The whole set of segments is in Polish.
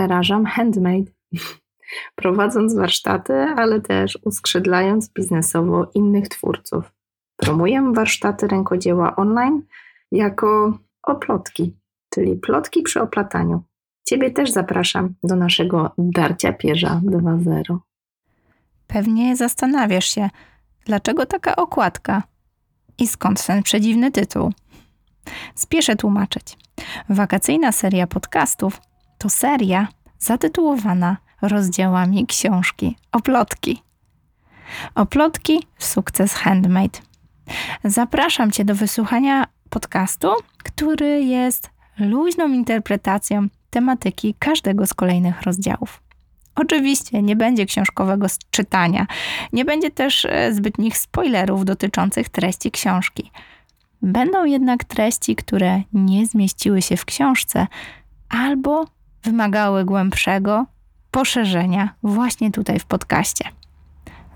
zarażam handmade, prowadząc warsztaty, ale też uskrzydlając biznesowo innych twórców. Promuję warsztaty rękodzieła online jako oplotki, czyli plotki przy oplataniu. Ciebie też zapraszam do naszego Darcia Pierza 2.0. Pewnie zastanawiasz się, dlaczego taka okładka i skąd ten przedziwny tytuł. Spieszę tłumaczyć. Wakacyjna seria podcastów to seria zatytułowana rozdziałami książki Oplotki. Oplotki Sukces Handmade. Zapraszam Cię do wysłuchania podcastu, który jest luźną interpretacją tematyki każdego z kolejnych rozdziałów. Oczywiście nie będzie książkowego czytania, nie będzie też e, zbytnich spoilerów dotyczących treści książki. Będą jednak treści, które nie zmieściły się w książce albo wymagały głębszego poszerzenia właśnie tutaj w podcaście.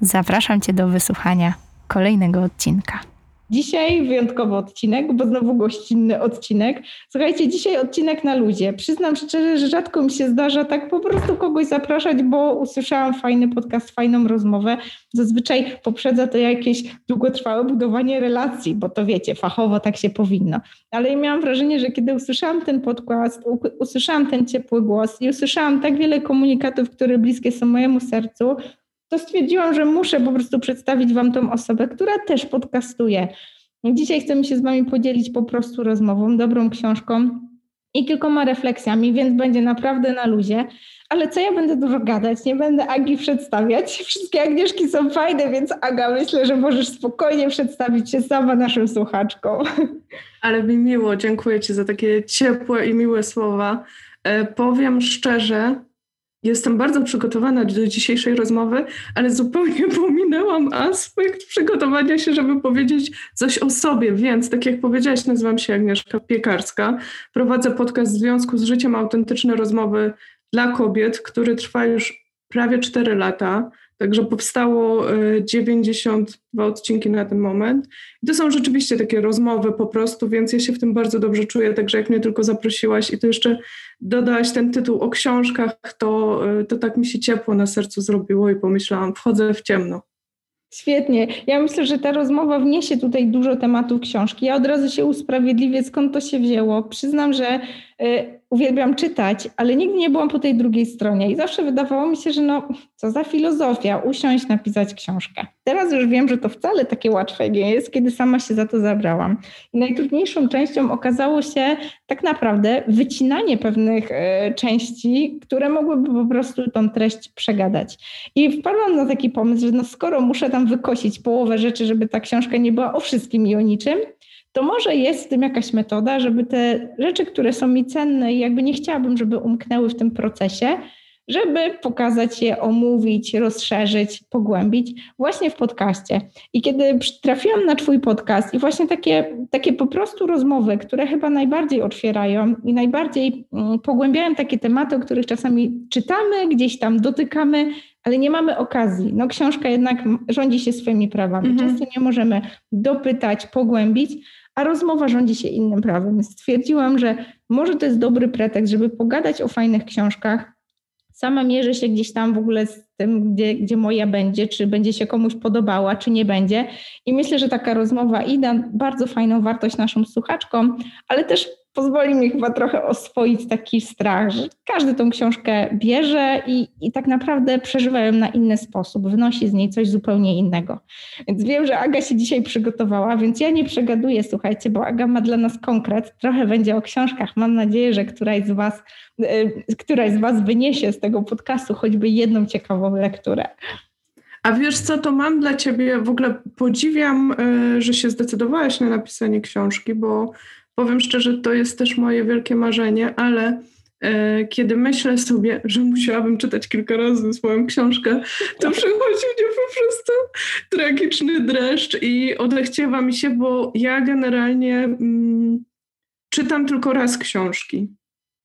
Zapraszam Cię do wysłuchania kolejnego odcinka. Dzisiaj wyjątkowy odcinek, bo znowu gościnny odcinek. Słuchajcie, dzisiaj odcinek na luzie. Przyznam szczerze, że rzadko mi się zdarza tak po prostu kogoś zapraszać, bo usłyszałam fajny podcast, fajną rozmowę. Zazwyczaj poprzedza to jakieś długotrwałe budowanie relacji, bo to wiecie, fachowo tak się powinno. Ale miałam wrażenie, że kiedy usłyszałam ten podcast, usłyszałam ten ciepły głos i usłyszałam tak wiele komunikatów, które bliskie są mojemu sercu, to stwierdziłam, że muszę po prostu przedstawić Wam tą osobę, która też podcastuje. Dzisiaj chcemy się z Wami podzielić po prostu rozmową, dobrą książką i kilkoma refleksjami, więc będzie naprawdę na luzie. Ale co ja będę dużo gadać, nie będę Agi przedstawiać. Wszystkie Agnieszki są fajne, więc Aga, myślę, że możesz spokojnie przedstawić się sama naszym słuchaczkom. Ale mi miło, dziękuję Ci za takie ciepłe i miłe słowa. E, powiem szczerze, Jestem bardzo przygotowana do dzisiejszej rozmowy, ale zupełnie pominęłam aspekt przygotowania się, żeby powiedzieć coś o sobie. Więc, tak jak powiedziałaś, nazywam się Agnieszka Piekarska. Prowadzę podcast w związku z życiem Autentyczne Rozmowy dla Kobiet, który trwa już prawie 4 lata. Także powstało 92 e, odcinki na ten moment. I to są rzeczywiście takie rozmowy po prostu, więc ja się w tym bardzo dobrze czuję. Także jak mnie tylko zaprosiłaś i to jeszcze dodałaś ten tytuł o książkach, to, e, to tak mi się ciepło na sercu zrobiło i pomyślałam, wchodzę w ciemno. Świetnie. Ja myślę, że ta rozmowa wniesie tutaj dużo tematów książki. Ja od razu się usprawiedliwię, skąd to się wzięło. Przyznam, że y, uwielbiam czytać, ale nigdy nie byłam po tej drugiej stronie i zawsze wydawało mi się, że no, co za filozofia, usiąść, napisać książkę. Teraz już wiem, że to wcale takie łatwe nie jest, kiedy sama się za to zabrałam. I najtrudniejszą częścią okazało się tak naprawdę wycinanie pewnych y, części, które mogłyby po prostu tą treść przegadać. I wpadłam na taki pomysł, że no skoro muszę tam wykosić połowę rzeczy, żeby ta książka nie była o wszystkim i o niczym, to może jest w tym jakaś metoda, żeby te rzeczy, które są mi cenne i jakby nie chciałabym, żeby umknęły w tym procesie, żeby pokazać je, omówić, rozszerzyć, pogłębić właśnie w podcaście. I kiedy trafiłam na Twój podcast i właśnie takie, takie po prostu rozmowy, które chyba najbardziej otwierają i najbardziej mm, pogłębiają takie tematy, o których czasami czytamy, gdzieś tam dotykamy, ale nie mamy okazji. No książka jednak rządzi się swoimi prawami. Mhm. Często nie możemy dopytać, pogłębić, a rozmowa rządzi się innym prawem. Stwierdziłam, że może to jest dobry pretekst, żeby pogadać o fajnych książkach. Sama mierzę się gdzieś tam w ogóle z tym, gdzie, gdzie moja będzie, czy będzie się komuś podobała, czy nie będzie. I myślę, że taka rozmowa i da bardzo fajną wartość naszym słuchaczkom, ale też pozwoli mi chyba trochę oswoić taki strach, że każdy tą książkę bierze i, i tak naprawdę przeżywa ją na inny sposób, wnosi z niej coś zupełnie innego. Więc wiem, że Aga się dzisiaj przygotowała, więc ja nie przegaduję, słuchajcie, bo Aga ma dla nas konkret, trochę będzie o książkach. Mam nadzieję, że któraś z Was, y, któraś z Was wyniesie z tego podcastu choćby jedną ciekawą lekturę. A wiesz co, to mam dla ciebie, w ogóle podziwiam, y, że się zdecydowałaś na napisanie książki, bo Powiem szczerze, to jest też moje wielkie marzenie, ale e, kiedy myślę sobie, że musiałabym czytać kilka razy swoją książkę, to przychodzi mnie po prostu tragiczny dreszcz i odechciewa mi się, bo ja generalnie mm, czytam tylko raz książki.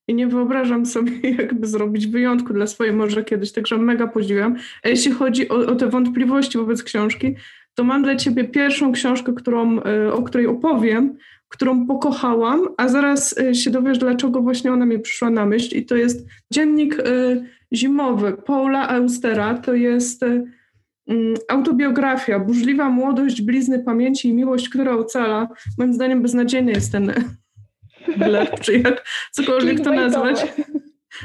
I nie wyobrażam sobie, jakby zrobić wyjątku dla swojej może kiedyś, także mega podziwiam. A jeśli chodzi o, o te wątpliwości wobec książki, to mam dla ciebie pierwszą książkę, którą, e, o której opowiem, którą pokochałam, a zaraz y, się dowiesz, dlaczego właśnie ona mi przyszła na myśl. I to jest dziennik y, zimowy Paula Austera. To jest y, mm, autobiografia, burzliwa młodość, blizny pamięci i miłość, która ocala. Moim zdaniem beznadziejny jest ten blef, czy jak cokolwiek to nazwać.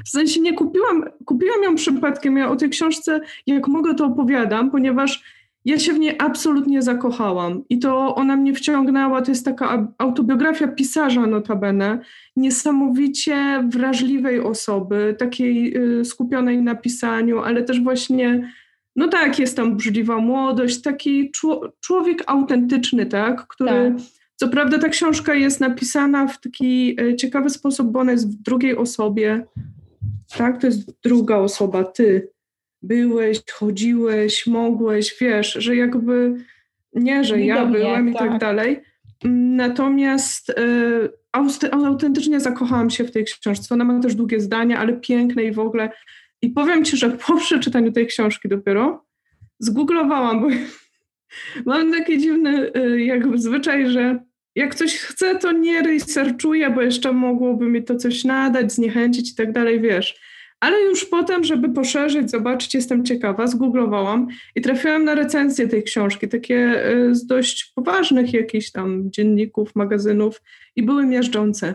W sensie nie kupiłam, kupiłam ją przypadkiem. Ja o tej książce, jak mogę, to opowiadam, ponieważ ja się w niej absolutnie zakochałam i to ona mnie wciągnęła. To jest taka autobiografia pisarza, notabene, niesamowicie wrażliwej osoby, takiej y, skupionej na pisaniu, ale też właśnie, no tak, jest tam brzydliwa młodość, taki człowiek autentyczny, tak, który. Tak. Co prawda ta książka jest napisana w taki y, ciekawy sposób, bo ona jest w drugiej osobie, tak? To jest druga osoba, ty byłeś, chodziłeś, mogłeś, wiesz, że jakby nie, że ja byłem i tak, tak dalej. Natomiast y, autentycznie zakochałam się w tej książce. Ona ma też długie zdania, ale piękne i w ogóle. I powiem ci, że po przeczytaniu tej książki dopiero zgooglowałam, bo mam taki dziwny y, jakby zwyczaj, że jak coś chcę, to nie researchuję, bo jeszcze mogłoby mi to coś nadać, zniechęcić i tak dalej, wiesz. Ale już potem, żeby poszerzyć, zobaczyć, jestem ciekawa, zgooglowałam i trafiłam na recenzję tej książki, takie y, z dość poważnych jakichś tam dzienników, magazynów i były miażdżące,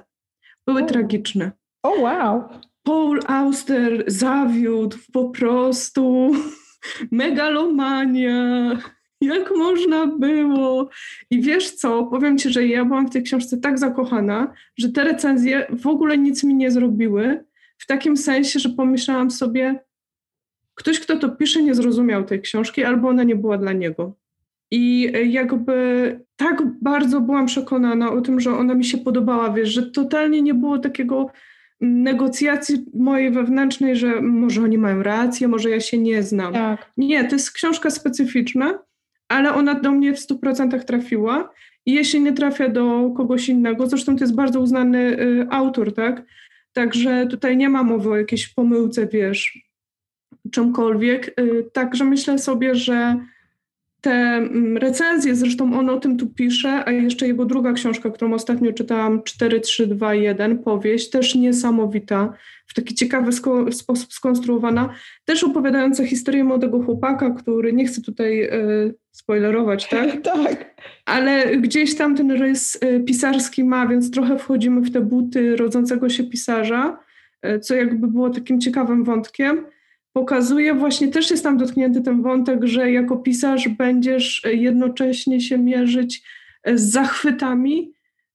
były tragiczne. O oh, wow! Paul Auster zawiódł po prostu, megalomania, jak można było? I wiesz co, powiem ci, że ja byłam w tej książce tak zakochana, że te recenzje w ogóle nic mi nie zrobiły, w takim sensie, że pomyślałam sobie, ktoś, kto to pisze, nie zrozumiał tej książki, albo ona nie była dla niego. I jakby tak bardzo byłam przekonana o tym, że ona mi się podobała, wiesz, że totalnie nie było takiego negocjacji mojej wewnętrznej, że może oni mają rację, może ja się nie znam. Tak. Nie, to jest książka specyficzna, ale ona do mnie w 100% trafiła. I jeśli nie trafia do kogoś innego, zresztą to jest bardzo uznany y, autor, tak? Także tutaj nie ma mowy o jakiejś pomyłce, wiesz, czymkolwiek. Y, także myślę sobie, że te mm, recenzje, zresztą on o tym tu pisze, a jeszcze jego druga książka, którą ostatnio czytałam, 4321, powieść, też niesamowita, w taki ciekawy sko- sposób skonstruowana, też opowiadająca historię młodego chłopaka, który, nie chcę tutaj y, spoilerować, tak? tak. Ale gdzieś tam ten rys y, pisarski ma, więc trochę wchodzimy w te buty rodzącego się pisarza, y, co jakby było takim ciekawym wątkiem pokazuje właśnie, też jest tam dotknięty ten wątek, że jako pisarz będziesz jednocześnie się mierzyć z zachwytami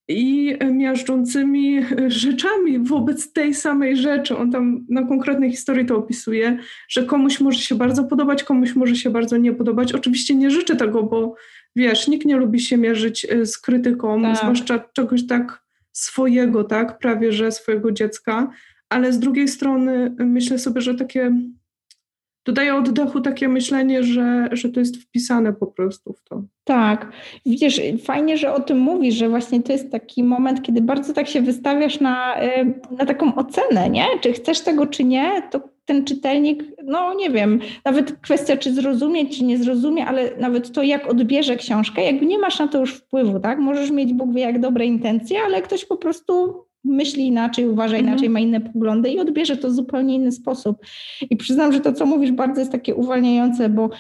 i miażdżącymi rzeczami wobec tej samej rzeczy. On tam na konkretnej historii to opisuje, że komuś może się bardzo podobać, komuś może się bardzo nie podobać. Oczywiście nie życzę tego, bo wiesz, nikt nie lubi się mierzyć z krytyką, tak. zwłaszcza czegoś tak swojego, tak, prawie że swojego dziecka, ale z drugiej strony myślę sobie, że takie dodaje oddechu takie myślenie, że, że to jest wpisane po prostu w to. Tak. Widzisz, fajnie, że o tym mówisz, że właśnie to jest taki moment, kiedy bardzo tak się wystawiasz na, na taką ocenę, nie? Czy chcesz tego, czy nie, to ten czytelnik, no nie wiem, nawet kwestia, czy zrozumie, czy nie zrozumie, ale nawet to, jak odbierze książkę, jakby nie masz na to już wpływu, tak? Możesz mieć Bóg wie jak dobre intencje, ale ktoś po prostu myśli inaczej, uważa mhm. inaczej, ma inne poglądy i odbierze to w zupełnie inny sposób. I przyznam, że to, co mówisz, bardzo jest takie uwalniające, bo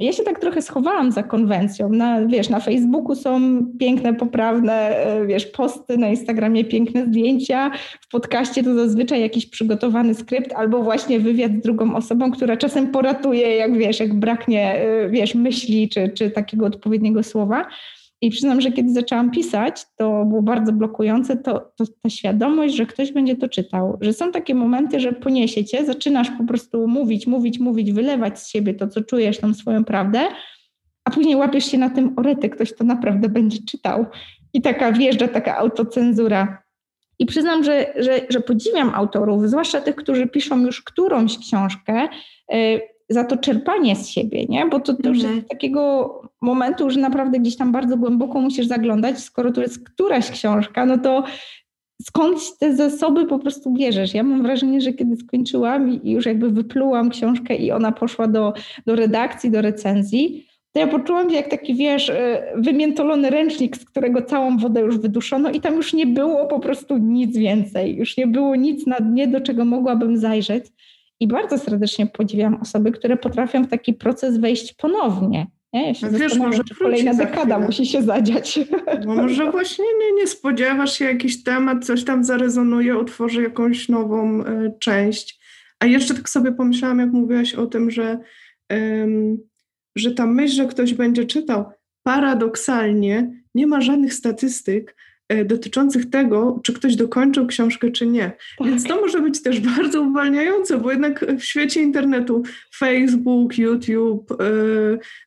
ja się tak trochę schowałam za konwencją. Na, wiesz, na Facebooku są piękne, poprawne, e, wiesz, posty, na Instagramie piękne zdjęcia, w podcaście to zazwyczaj jakiś przygotowany skrypt albo właśnie wywiad z drugą osobą, która czasem poratuje, jak wiesz, jak braknie, e, wiesz, myśli czy, czy takiego odpowiedniego słowa. I przyznam, że kiedy zaczęłam pisać, to było bardzo blokujące, to, to, ta świadomość, że ktoś będzie to czytał, że są takie momenty, że poniesie cię, zaczynasz po prostu mówić, mówić, mówić, wylewać z siebie to, co czujesz, tą swoją prawdę, a później łapiesz się na tym, orety, ktoś to naprawdę będzie czytał. I taka wjeżdża taka autocenzura. I przyznam, że, że, że podziwiam autorów, zwłaszcza tych, którzy piszą już którąś książkę, y, za to czerpanie z siebie, nie? Bo to, to już jest mhm. takiego momentu, że naprawdę gdzieś tam bardzo głęboko musisz zaglądać, skoro to jest któraś książka, no to skąd te zasoby po prostu bierzesz? Ja mam wrażenie, że kiedy skończyłam i już jakby wyplułam książkę i ona poszła do, do redakcji, do recenzji, to ja poczułam się jak taki, wiesz, y, wymiętolony ręcznik, z którego całą wodę już wyduszono i tam już nie było po prostu nic więcej. Już nie było nic na dnie, do czego mogłabym zajrzeć. I bardzo serdecznie podziwiam osoby, które potrafią w taki proces wejść ponownie. Nie? Ja się wiesz, może czy kolejna dekada musi się zadziać. Bo może właśnie nie, nie spodziewasz się jakiś temat, coś tam zarezonuje, utworzy jakąś nową e, część. A jeszcze tak sobie pomyślałam, jak mówiłaś o tym, że, że ta myśl, że ktoś będzie czytał, paradoksalnie nie ma żadnych statystyk dotyczących tego, czy ktoś dokończył książkę, czy nie. Więc to może być też bardzo uwalniające, bo jednak w świecie internetu Facebook, YouTube, e,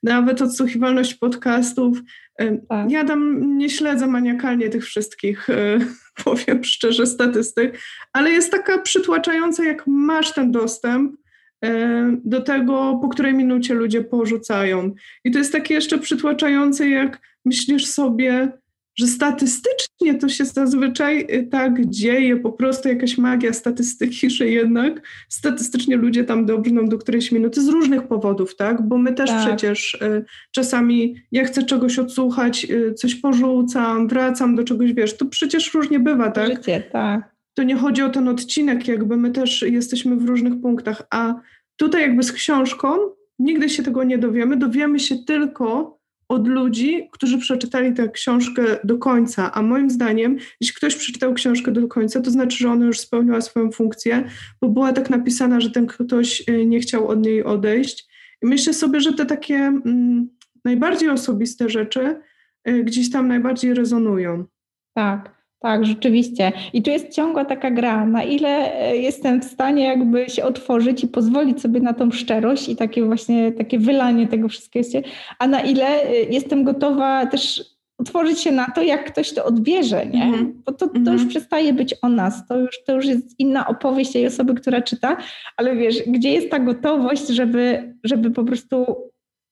nawet odsłuchiwalność podcastów, e, Tak. ja tam nie śledzę maniakalnie tych wszystkich, e, powiem szczerze, statystyk, ale jest taka przytłaczająca, jak masz ten dostęp e, do tego, po której minucie ludzie porzucają. I to jest takie jeszcze przytłaczające, jak myślisz sobie, że statystycznie to się zazwyczaj y, tak dzieje, po prostu jakaś magia statystyki, że jednak statystycznie ludzie tam dobrną do którejś minuty z różnych powodów, tak? Bo my też Tak. przecież y, czasami ja chcę czegoś odsłuchać, y, coś porzucam, wracam do czegoś, wiesz, to przecież różnie bywa, tak? Życie, tak. to nie chodzi o ten odcinek, jakby my też jesteśmy w różnych punktach, a tutaj jakby z książką nigdy się tego nie dowiemy, dowiemy się tylko od ludzi, którzy przeczytali tę książkę do końca, a moim zdaniem, jeśli ktoś przeczytał książkę do końca, to znaczy, że ona już spełniła swoją funkcję, bo była tak napisana, że ten ktoś y, nie chciał od niej odejść. I myślę sobie, że te takie mm, najbardziej osobiste rzeczy y, gdzieś tam najbardziej rezonują. Tak, tak, rzeczywiście. I tu jest ciągła taka gra, na ile e, jestem w stanie jakby się otworzyć i pozwolić sobie na tą szczerość i takie właśnie takie wylanie tego wszystkiego, a na ile e, jestem gotowa też otworzyć się na to, jak ktoś to odbierze, nie? Mhm. Bo to, to Mhm. już przestaje być o nas, to już, to już jest inna opowieść tej osoby, która czyta, ale wiesz, gdzie jest ta gotowość, żeby, żeby po prostu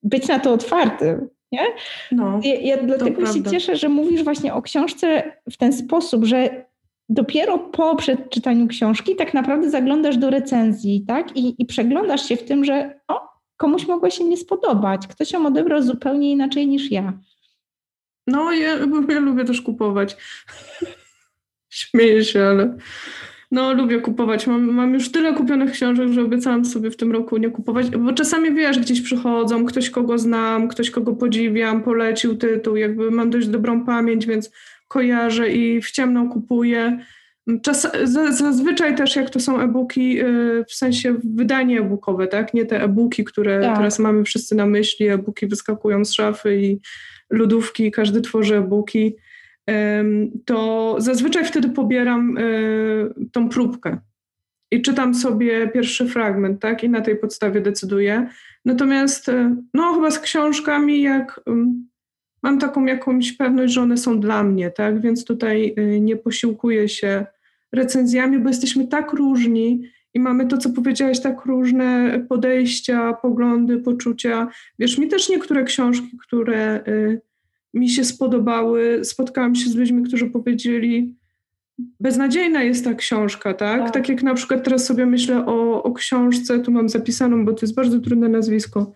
być na to otwartym, nie? No. Ja, ja dlatego się prawda. cieszę, że mówisz właśnie o książce w ten sposób, że dopiero po przeczytaniu książki tak naprawdę zaglądasz do recenzji, tak? I, i przeglądasz się w tym, że o, komuś mogło się nie spodobać, ktoś ją odebrał zupełnie inaczej niż ja. No, ja, ja lubię też kupować. Śmieję się, ale no, lubię kupować. Mam, mam już tyle kupionych książek, że obiecałam sobie w tym roku nie kupować, bo czasami wiesz, gdzieś przychodzą, ktoś kogo znam, ktoś kogo podziwiam, polecił tytuł, jakby mam dość dobrą pamięć, więc kojarzę i w ciemno kupuję. Czas, za- zazwyczaj też jak to są e-booki, yy, w sensie wydanie e-bookowe, tak? Nie te e-booki, które Tak. teraz mamy wszyscy na myśli, e-booki wyskakują z szafy i lodówki, każdy tworzy e-booki, to zazwyczaj wtedy pobieram e, tą próbkę i czytam sobie pierwszy fragment, tak? I na tej podstawie decyduję. Natomiast, e, no chyba z książkami, jak mam taką jakąś pewność, że one są dla mnie, tak? Więc tutaj e, nie posiłkuję się recenzjami, bo jesteśmy tak różni i mamy to, co powiedziałaś, tak różne podejścia, poglądy, poczucia. Wiesz, mi też niektóre książki, które y, mi się spodobały, spotkałam się z ludźmi, którzy powiedzieli, beznadziejna jest ta książka, tak? Tak. Tak, jak na przykład teraz sobie myślę o, o książce, tu mam zapisaną, bo to jest bardzo trudne nazwisko,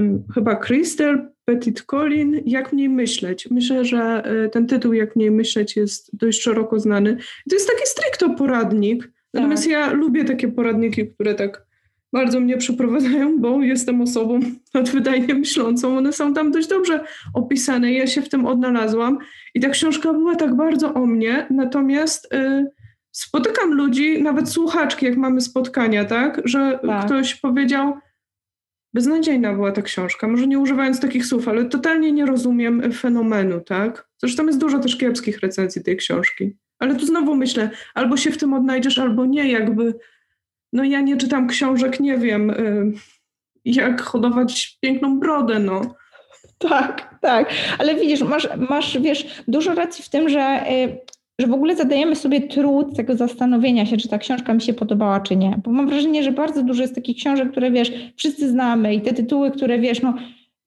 y, chyba Crystal Petit Colin, Jak mniej myśleć. Myślę, że y, ten tytuł Jak mniej myśleć jest dość szeroko znany. To jest taki stricto poradnik, natomiast ja lubię takie poradniki, które tak bardzo mnie przeprowadzają, bo jestem osobą nadwydajnie myślącą. One są tam dość dobrze opisane. Ja się w tym odnalazłam i ta książka była tak bardzo o mnie, natomiast y, spotykam ludzi, nawet słuchaczki, jak mamy spotkania, tak, że Tak. ktoś powiedział, beznadziejna była ta książka, może nie używając takich słów, ale totalnie nie rozumiem fenomenu, tak. Zresztą jest dużo też kiepskich recenzji tej książki. Ale tu znowu myślę, albo się w tym odnajdziesz, albo nie, jakby no ja nie czytam książek, nie wiem, y, jak hodować piękną brodę, no. Tak, tak. Ale widzisz, masz, masz wiesz, dużo racji w tym, że, y, że w ogóle zadajemy sobie trud tego zastanowienia się, czy ta książka mi się podobała, czy nie. Bo mam wrażenie, że bardzo dużo jest takich książek, które wiesz, wszyscy znamy i te tytuły, które wiesz, no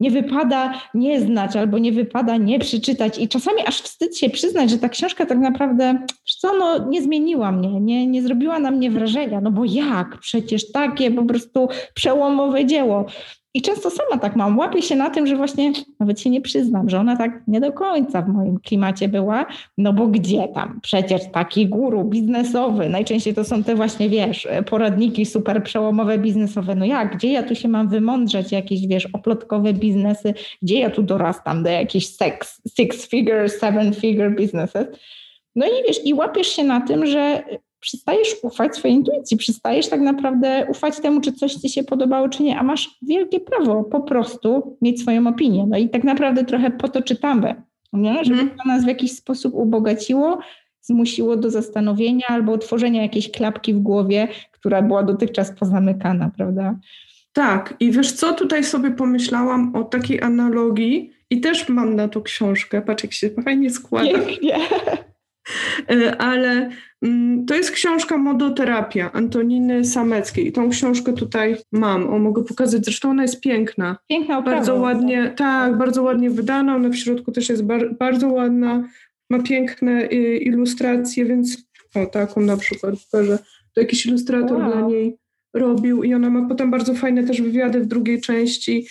nie wypada nie znać albo nie wypada nie przeczytać i czasami aż wstyd się przyznać, że ta książka tak naprawdę, co, no nie zmieniła mnie, nie, nie zrobiła na mnie wrażenia, no bo jak? Przecież takie po prostu przełomowe dzieło. I często sama tak mam. Łapię się na tym, że właśnie nawet się nie przyznam, że ona tak nie do końca w moim klimacie była, no bo gdzie tam? Przecież taki guru biznesowy, najczęściej to są te właśnie, wiesz, poradniki super przełomowe biznesowe. No jak, gdzie ja tu się mam wymądrzeć, jakieś, wiesz, oplotkowe biznesy, gdzie ja tu dorastam do jakichś six, six figure, seven figure businesses? No i wiesz, i łapiesz się na tym, że przestajesz ufać swojej intuicji, przestajesz tak naprawdę ufać temu, czy coś ci się podobało, czy nie, a masz wielkie prawo po prostu mieć swoją opinię. No i tak naprawdę trochę po to czytamy, nie? żeby mm. to nas w jakiś sposób ubogaciło, zmusiło do zastanowienia albo otworzenia jakiejś klapki w głowie, która była dotychczas pozamykana, prawda? Tak, i wiesz co, tutaj sobie pomyślałam o takiej analogii i też mam na to książkę, patrz jak się fajnie składa. Pięknie. E, ale to jest książka Modoterapia Antoniny Sameckiej. I tą książkę tutaj mam. O, mogę pokazać. Zresztą ona jest piękna. Piękna oprawa. Bardzo ładnie, tak, bardzo ładnie wydana. Ona w środku też jest bar bardzo ładna. Ma piękne y, ilustracje, więc o, taką na przykład że To jakiś ilustrator wow. dla niej robił i ona ma potem bardzo fajne też wywiady w drugiej części.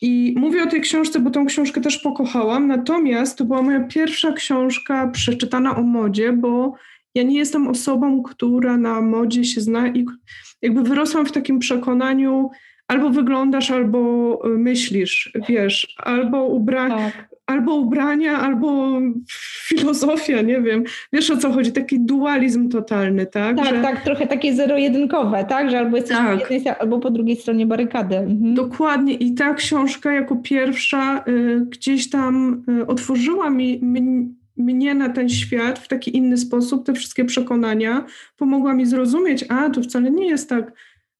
I mówię o tej książce, bo tą książkę też pokochałam, natomiast to była moja pierwsza książka przeczytana o modzie, bo ja nie jestem osobą, która na modzie się zna i jakby wyrosłam w takim przekonaniu, albo wyglądasz, albo myślisz, wiesz, albo ubrania, tak albo ubrania, albo filozofia, nie wiem. Wiesz o co chodzi? Taki dualizm totalny, tak? Tak, że... tak, trochę takie zero-jedynkowe, tak? Że albo jesteś tak. po jednej, albo po drugiej stronie barykady. Mhm. Dokładnie i ta książka jako pierwsza y, gdzieś tam y, otworzyła mi, mi mnie na ten świat w taki inny sposób, te wszystkie przekonania, pomogła mi zrozumieć, a to wcale nie jest tak,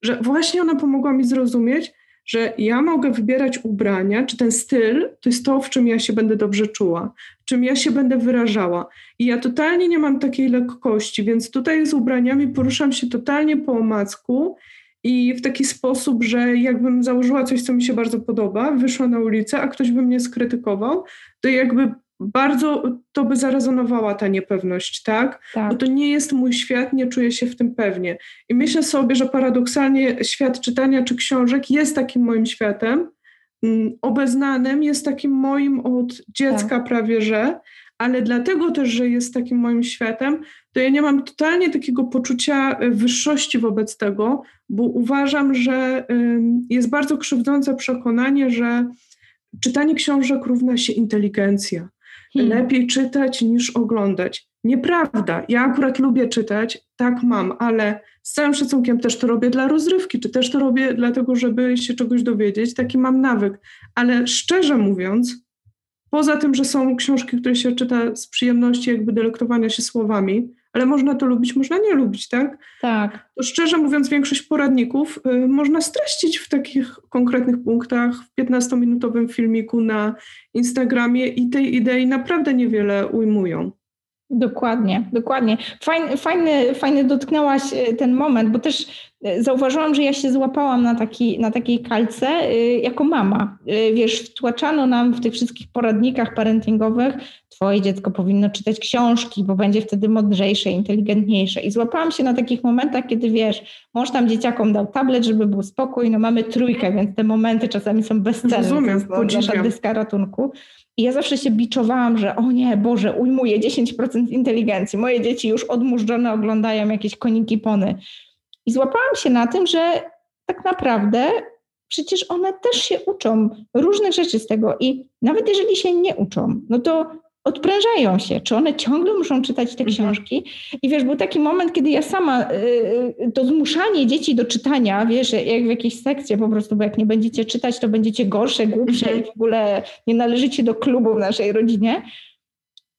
że właśnie ona pomogła mi zrozumieć, że ja mogę wybierać ubrania, czy ten styl to jest to, w czym ja się będę dobrze czuła, czym ja się będę wyrażała. I ja totalnie nie mam takiej lekkości, więc tutaj z ubraniami poruszam się totalnie po omacku i w taki sposób, że jakbym założyła coś, co mi się bardzo podoba, wyszła na ulicę, a ktoś by mnie skrytykował, to jakby bardzo to by zarezonowała ta niepewność, tak? tak? Bo to nie jest mój świat, nie czuję się w tym pewnie. I myślę sobie, że paradoksalnie świat czytania czy książek jest takim moim światem, mm, obeznanym, jest takim moim od dziecka tak. prawie że, ale dlatego też, że jest takim moim światem, to ja nie mam totalnie takiego poczucia y, wyższości wobec tego, bo uważam, że jest bardzo krzywdzące przekonanie, że czytanie książek równa się inteligencja Hmm. Lepiej czytać niż oglądać. Nieprawda. Ja akurat lubię czytać, tak mam, ale z całym szacunkiem też to robię dla rozrywki, czy też to robię dlatego, żeby się czegoś dowiedzieć. Taki mam nawyk. Ale szczerze mówiąc, poza tym, że są książki, które się czyta z przyjemności, jakby delektowania się słowami, ale można to lubić, można nie lubić, tak? Tak. To szczerze mówiąc, większość poradników y, można streścić w takich konkretnych punktach, w 15-minutowym filmiku na Instagramie i tej idei naprawdę niewiele ujmują. Dokładnie, dokładnie. Fajny, fajny, fajny dotknęłaś e, ten moment, bo też e, zauważyłam, że ja się złapałam na, taki, na takiej kalce e, jako mama. Wiesz, wtłaczano nam w tych wszystkich poradnikach parentingowych, twoje dziecko powinno czytać książki, bo będzie wtedy mądrzejsze, inteligentniejsze. I złapałam się na takich momentach, kiedy wiesz, mąż tam dzieciakom dał tablet, żeby był spokój, no mamy trójkę, więc te momenty czasami są bezcenne. Rozumiem, to jest nasza dyska ratunku. I ja zawsze się biczowałam, że o nie, Boże, ujmuję 10% inteligencji. Moje dzieci już odmurzone oglądają jakieś koniki pony. I złapałam się na tym, że tak naprawdę przecież one też się uczą różnych rzeczy z tego. I nawet jeżeli się nie uczą, no to odprężają się, czy one ciągle muszą czytać te mhm. książki. I wiesz, był taki moment, kiedy ja sama, y, y, to zmuszanie dzieci do czytania, wiesz, jak w jakiejś sekcji po prostu, bo jak nie będziecie czytać, to będziecie gorsze, głupsze mhm. i w ogóle nie należycie do klubu w naszej rodzinie.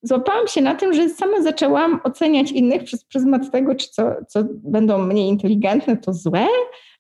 Złapałam się na tym, że sama zaczęłam oceniać innych przez pryzmat tego, czy co, co będą mniej inteligentne, to złe,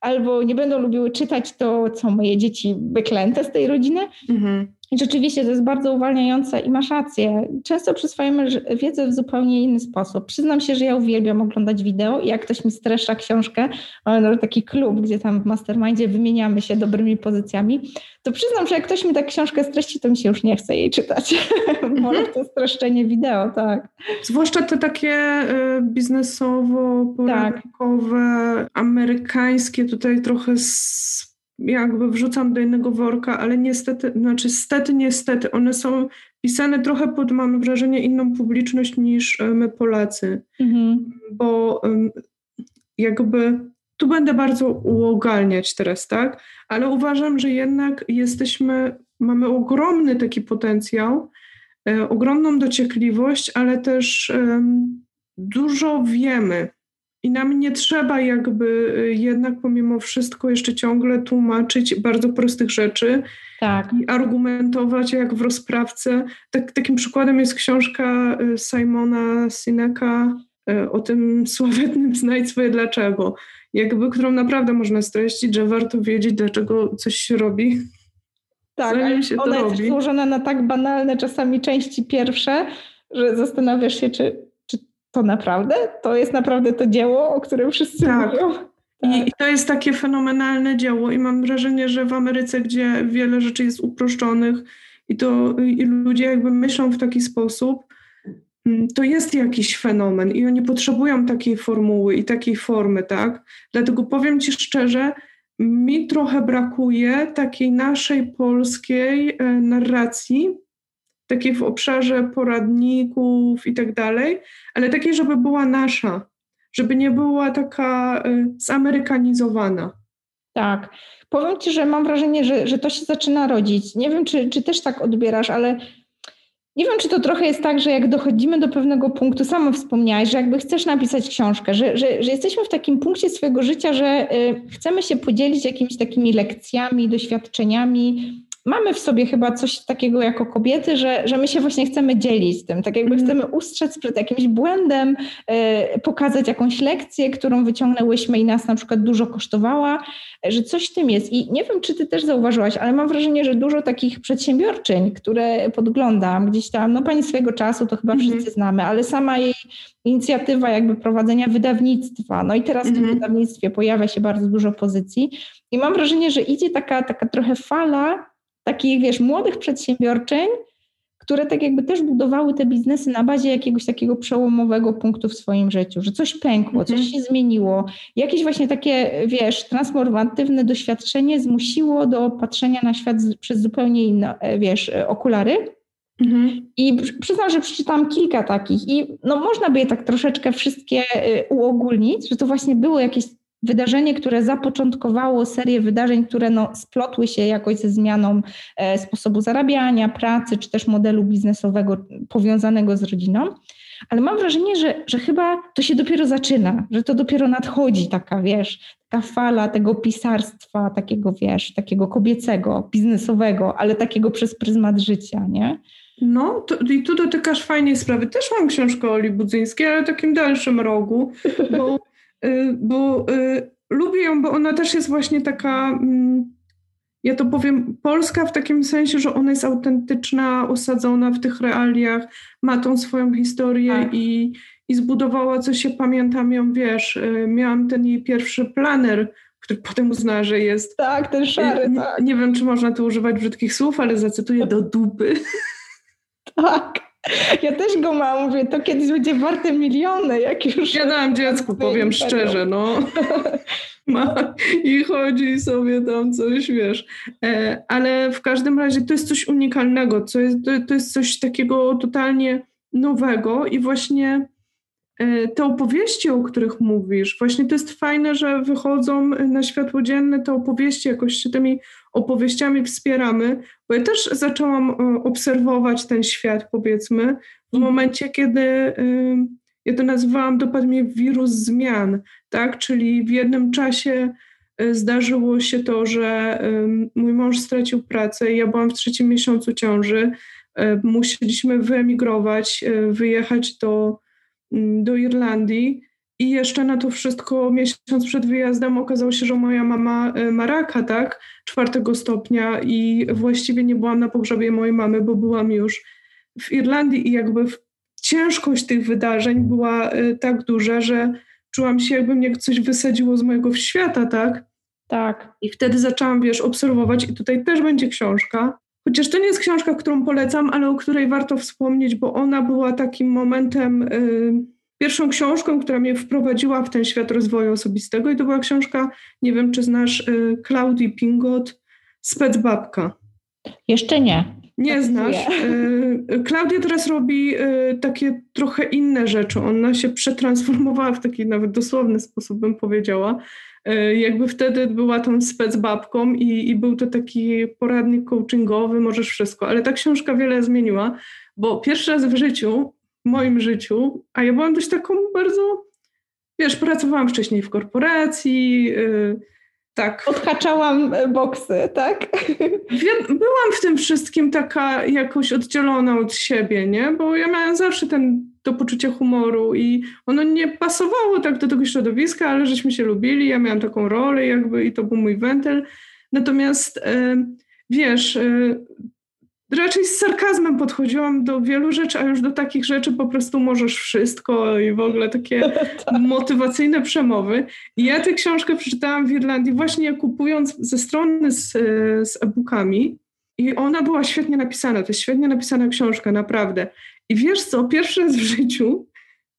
albo nie będą lubiły czytać to, co moje dzieci wyklęte z tej rodziny. Mhm. I rzeczywiście to jest bardzo uwalniające i masz rację. Często przyswajamy wiedzę w zupełnie inny sposób. Przyznam się, że ja uwielbiam oglądać wideo i jak ktoś mi stresza książkę, mamy taki klub, gdzie tam w mastermindzie wymieniamy się dobrymi pozycjami, to przyznam, że jak ktoś mi tak książkę streści, to mi się już nie chce jej czytać. Mhm. to streszczenie wideo, tak. Zwłaszcza te takie y, biznesowo, poradnikowe, tak. amerykańskie, tutaj trochę z jakby wrzucam do innego worka, ale niestety, znaczy stety, niestety, one są pisane trochę pod, mam wrażenie, inną publiczność niż e, my Polacy. Mhm. Bo jakby tu będę bardzo uogalniać teraz, tak? Ale uważam, że jednak jesteśmy, mamy ogromny taki potencjał, e, ogromną dociekliwość, ale też dużo wiemy. I nam nie trzeba jakby e, jednak pomimo wszystko jeszcze ciągle tłumaczyć bardzo prostych rzeczy tak. i argumentować jak w rozprawce. Tak, takim przykładem jest książka e, Simona Sineka e, o tym sławetnym znajdź swoje dlaczego jakby, którą naprawdę można streścić, że warto wiedzieć, dlaczego coś się robi. Tak, ale się ona jest robi. złożona na tak banalne czasami części pierwsze, że zastanawiasz się, czy to naprawdę, to jest naprawdę to dzieło, o którym wszyscy tak. mówią. Tak. I, I, to jest takie fenomenalne dzieło i mam wrażenie, że w Ameryce, gdzie wiele rzeczy jest uproszczonych i to i ludzie jakby myślą w taki sposób, Mm, to jest jakiś fenomen i oni potrzebują takiej formuły i takiej formy, tak? Dlatego powiem Ci szczerze, mi trochę brakuje takiej naszej polskiej e, narracji, takiej w obszarze poradników i tak dalej, ale takiej, żeby była nasza, żeby nie była taka e, zamerykanizowana. Tak. Powiem Ci, że mam wrażenie, że, że to się zaczyna rodzić. Nie wiem, czy, czy też tak odbierasz, ale nie wiem, czy to trochę jest tak, że jak dochodzimy do pewnego punktu, sama wspomniałaś, że jakby chcesz napisać książkę, że, że, że jesteśmy w takim punkcie swojego życia, że y, chcemy się podzielić jakimiś takimi lekcjami, doświadczeniami, mamy w sobie chyba coś takiego jako kobiety, że, że my się właśnie chcemy dzielić tym, tak jakby mm. chcemy ustrzec przed jakimś błędem, y, pokazać jakąś lekcję, którą wyciągnęłyśmy i nas na przykład dużo kosztowała, że coś w tym jest. I nie wiem, czy ty też zauważyłaś, ale mam wrażenie, że dużo takich przedsiębiorczyń, które podglądam gdzieś tam, no pani swojego czasu to chyba mm. wszyscy znamy, ale sama jej inicjatywa jakby prowadzenia wydawnictwa, no i teraz mm. w mhm. wydawnictwie pojawia się bardzo dużo pozycji i mam wrażenie, że idzie taka, taka trochę fala takich, wiesz, młodych przedsiębiorczeń, które tak jakby też budowały te biznesy na bazie jakiegoś takiego przełomowego punktu w swoim życiu, że coś pękło, mhm. coś się zmieniło, jakieś właśnie takie, wiesz, transformatywne doświadczenie zmusiło do patrzenia na świat przez zupełnie inne, e, wiesz, e, okulary. Mhm. I przyznam, że przeczytałam kilka takich i no można by je tak troszeczkę wszystkie e, uogólnić, że to właśnie było jakieś wydarzenie, które zapoczątkowało serię wydarzeń, które no, splotły się jakoś ze zmianą e, sposobu zarabiania, pracy, czy też modelu biznesowego powiązanego z rodziną. Ale mam wrażenie, że, że chyba to się dopiero zaczyna, że to dopiero nadchodzi taka, wiesz, taka fala tego pisarstwa, takiego, wiesz, takiego kobiecego, biznesowego, ale takiego przez pryzmat życia, nie? No, to, i tu dotykasz fajnej sprawy. Też mam książkę Oli Budzyńskiej, ale w takim dalszym rogu, bo bo y, lubię ją, bo ona też jest właśnie taka, mm, ja to powiem, polska w takim sensie, że ona jest autentyczna, osadzona w tych realiach, ma tą swoją historię tak. i, i zbudowała coś, się pamiętam ją, wiesz, y, miałam ten jej pierwszy planer, który potem uznała, że jest... Tak, ten szary, nie, tak. Nie wiem, czy można tu używać brzydkich słów, ale zacytuję do dupy. Tak. Ja też go mam, mówię, to kiedyś będzie warte miliony, jak już... Ja dałam dziecku, powiem szczerze, no. Ma i chodzi sobie tam coś, wiesz. E, ale w każdym razie to jest coś unikalnego, co jest, to, jest coś takiego totalnie nowego i właśnie te opowieści, o których mówisz, właśnie to jest fajne, że wychodzą na światło dzienne te opowieści, jakoś się tymi opowieściami wspieramy, bo ja też zaczęłam e, obserwować ten świat, powiedzmy, w mhm. momencie, kiedy ja to nazywałam, dopadł mnie wirus zmian, tak? Czyli w jednym czasie e, zdarzyło się to, że mój mąż stracił pracę, ja byłam w trzecim miesiącu ciąży, e, musieliśmy wyemigrować, wyjechać do, do Irlandii i jeszcze na to wszystko miesiąc przed wyjazdem okazało się, że moja mama e, ma raka, tak? Czwartego stopnia i właściwie nie byłam na pogrzebie mojej mamy, bo byłam już w Irlandii i jakby ciężkość tych wydarzeń była e, tak duża, że czułam się, jakby mnie coś wysadziło z mojego świata, tak? Tak. I wtedy zaczęłam, wiesz, obserwować i tutaj też będzie książka. Chociaż to nie jest książka, którą polecam, ale o której warto wspomnieć, bo ona była takim momentem... Yy, pierwszą książką, która mnie wprowadziła w ten świat rozwoju osobistego i to była książka, nie wiem czy znasz, y, Claudii Pingot, Specbabka. Jeszcze nie. Nie znasz. Y, Klaudia teraz robi y, takie trochę inne rzeczy. Ona się przetransformowała w taki nawet dosłowny sposób, bym powiedziała. Jakby wtedy była tą specbabką i, i był to taki poradnik coachingowy, możesz wszystko. Ale ta książka wiele zmieniła, bo pierwszy raz w życiu w moim życiu, a ja byłam dość taką bardzo, wiesz, pracowałam wcześniej w korporacji, yy, tak. Odhaczałam e, boksy, tak? Byłam w tym wszystkim taka jakoś oddzielona od siebie, nie? Bo ja miałam zawsze ten, to poczucie humoru i ono nie pasowało tak do tego środowiska, ale żeśmy się lubili, ja miałam taką rolę jakby i to był mój wentyl. Natomiast wiesz, yy, raczej z sarkazmem podchodziłam do wielu rzeczy, a już do takich rzeczy po prostu możesz wszystko i w ogóle takie tak. motywacyjne przemowy. I ja tę książkę przeczytałam w Irlandii właśnie kupując ze strony z, z e-bookami i ona była świetnie napisana. To jest świetnie napisana książka, naprawdę. I wiesz co, pierwszy raz w życiu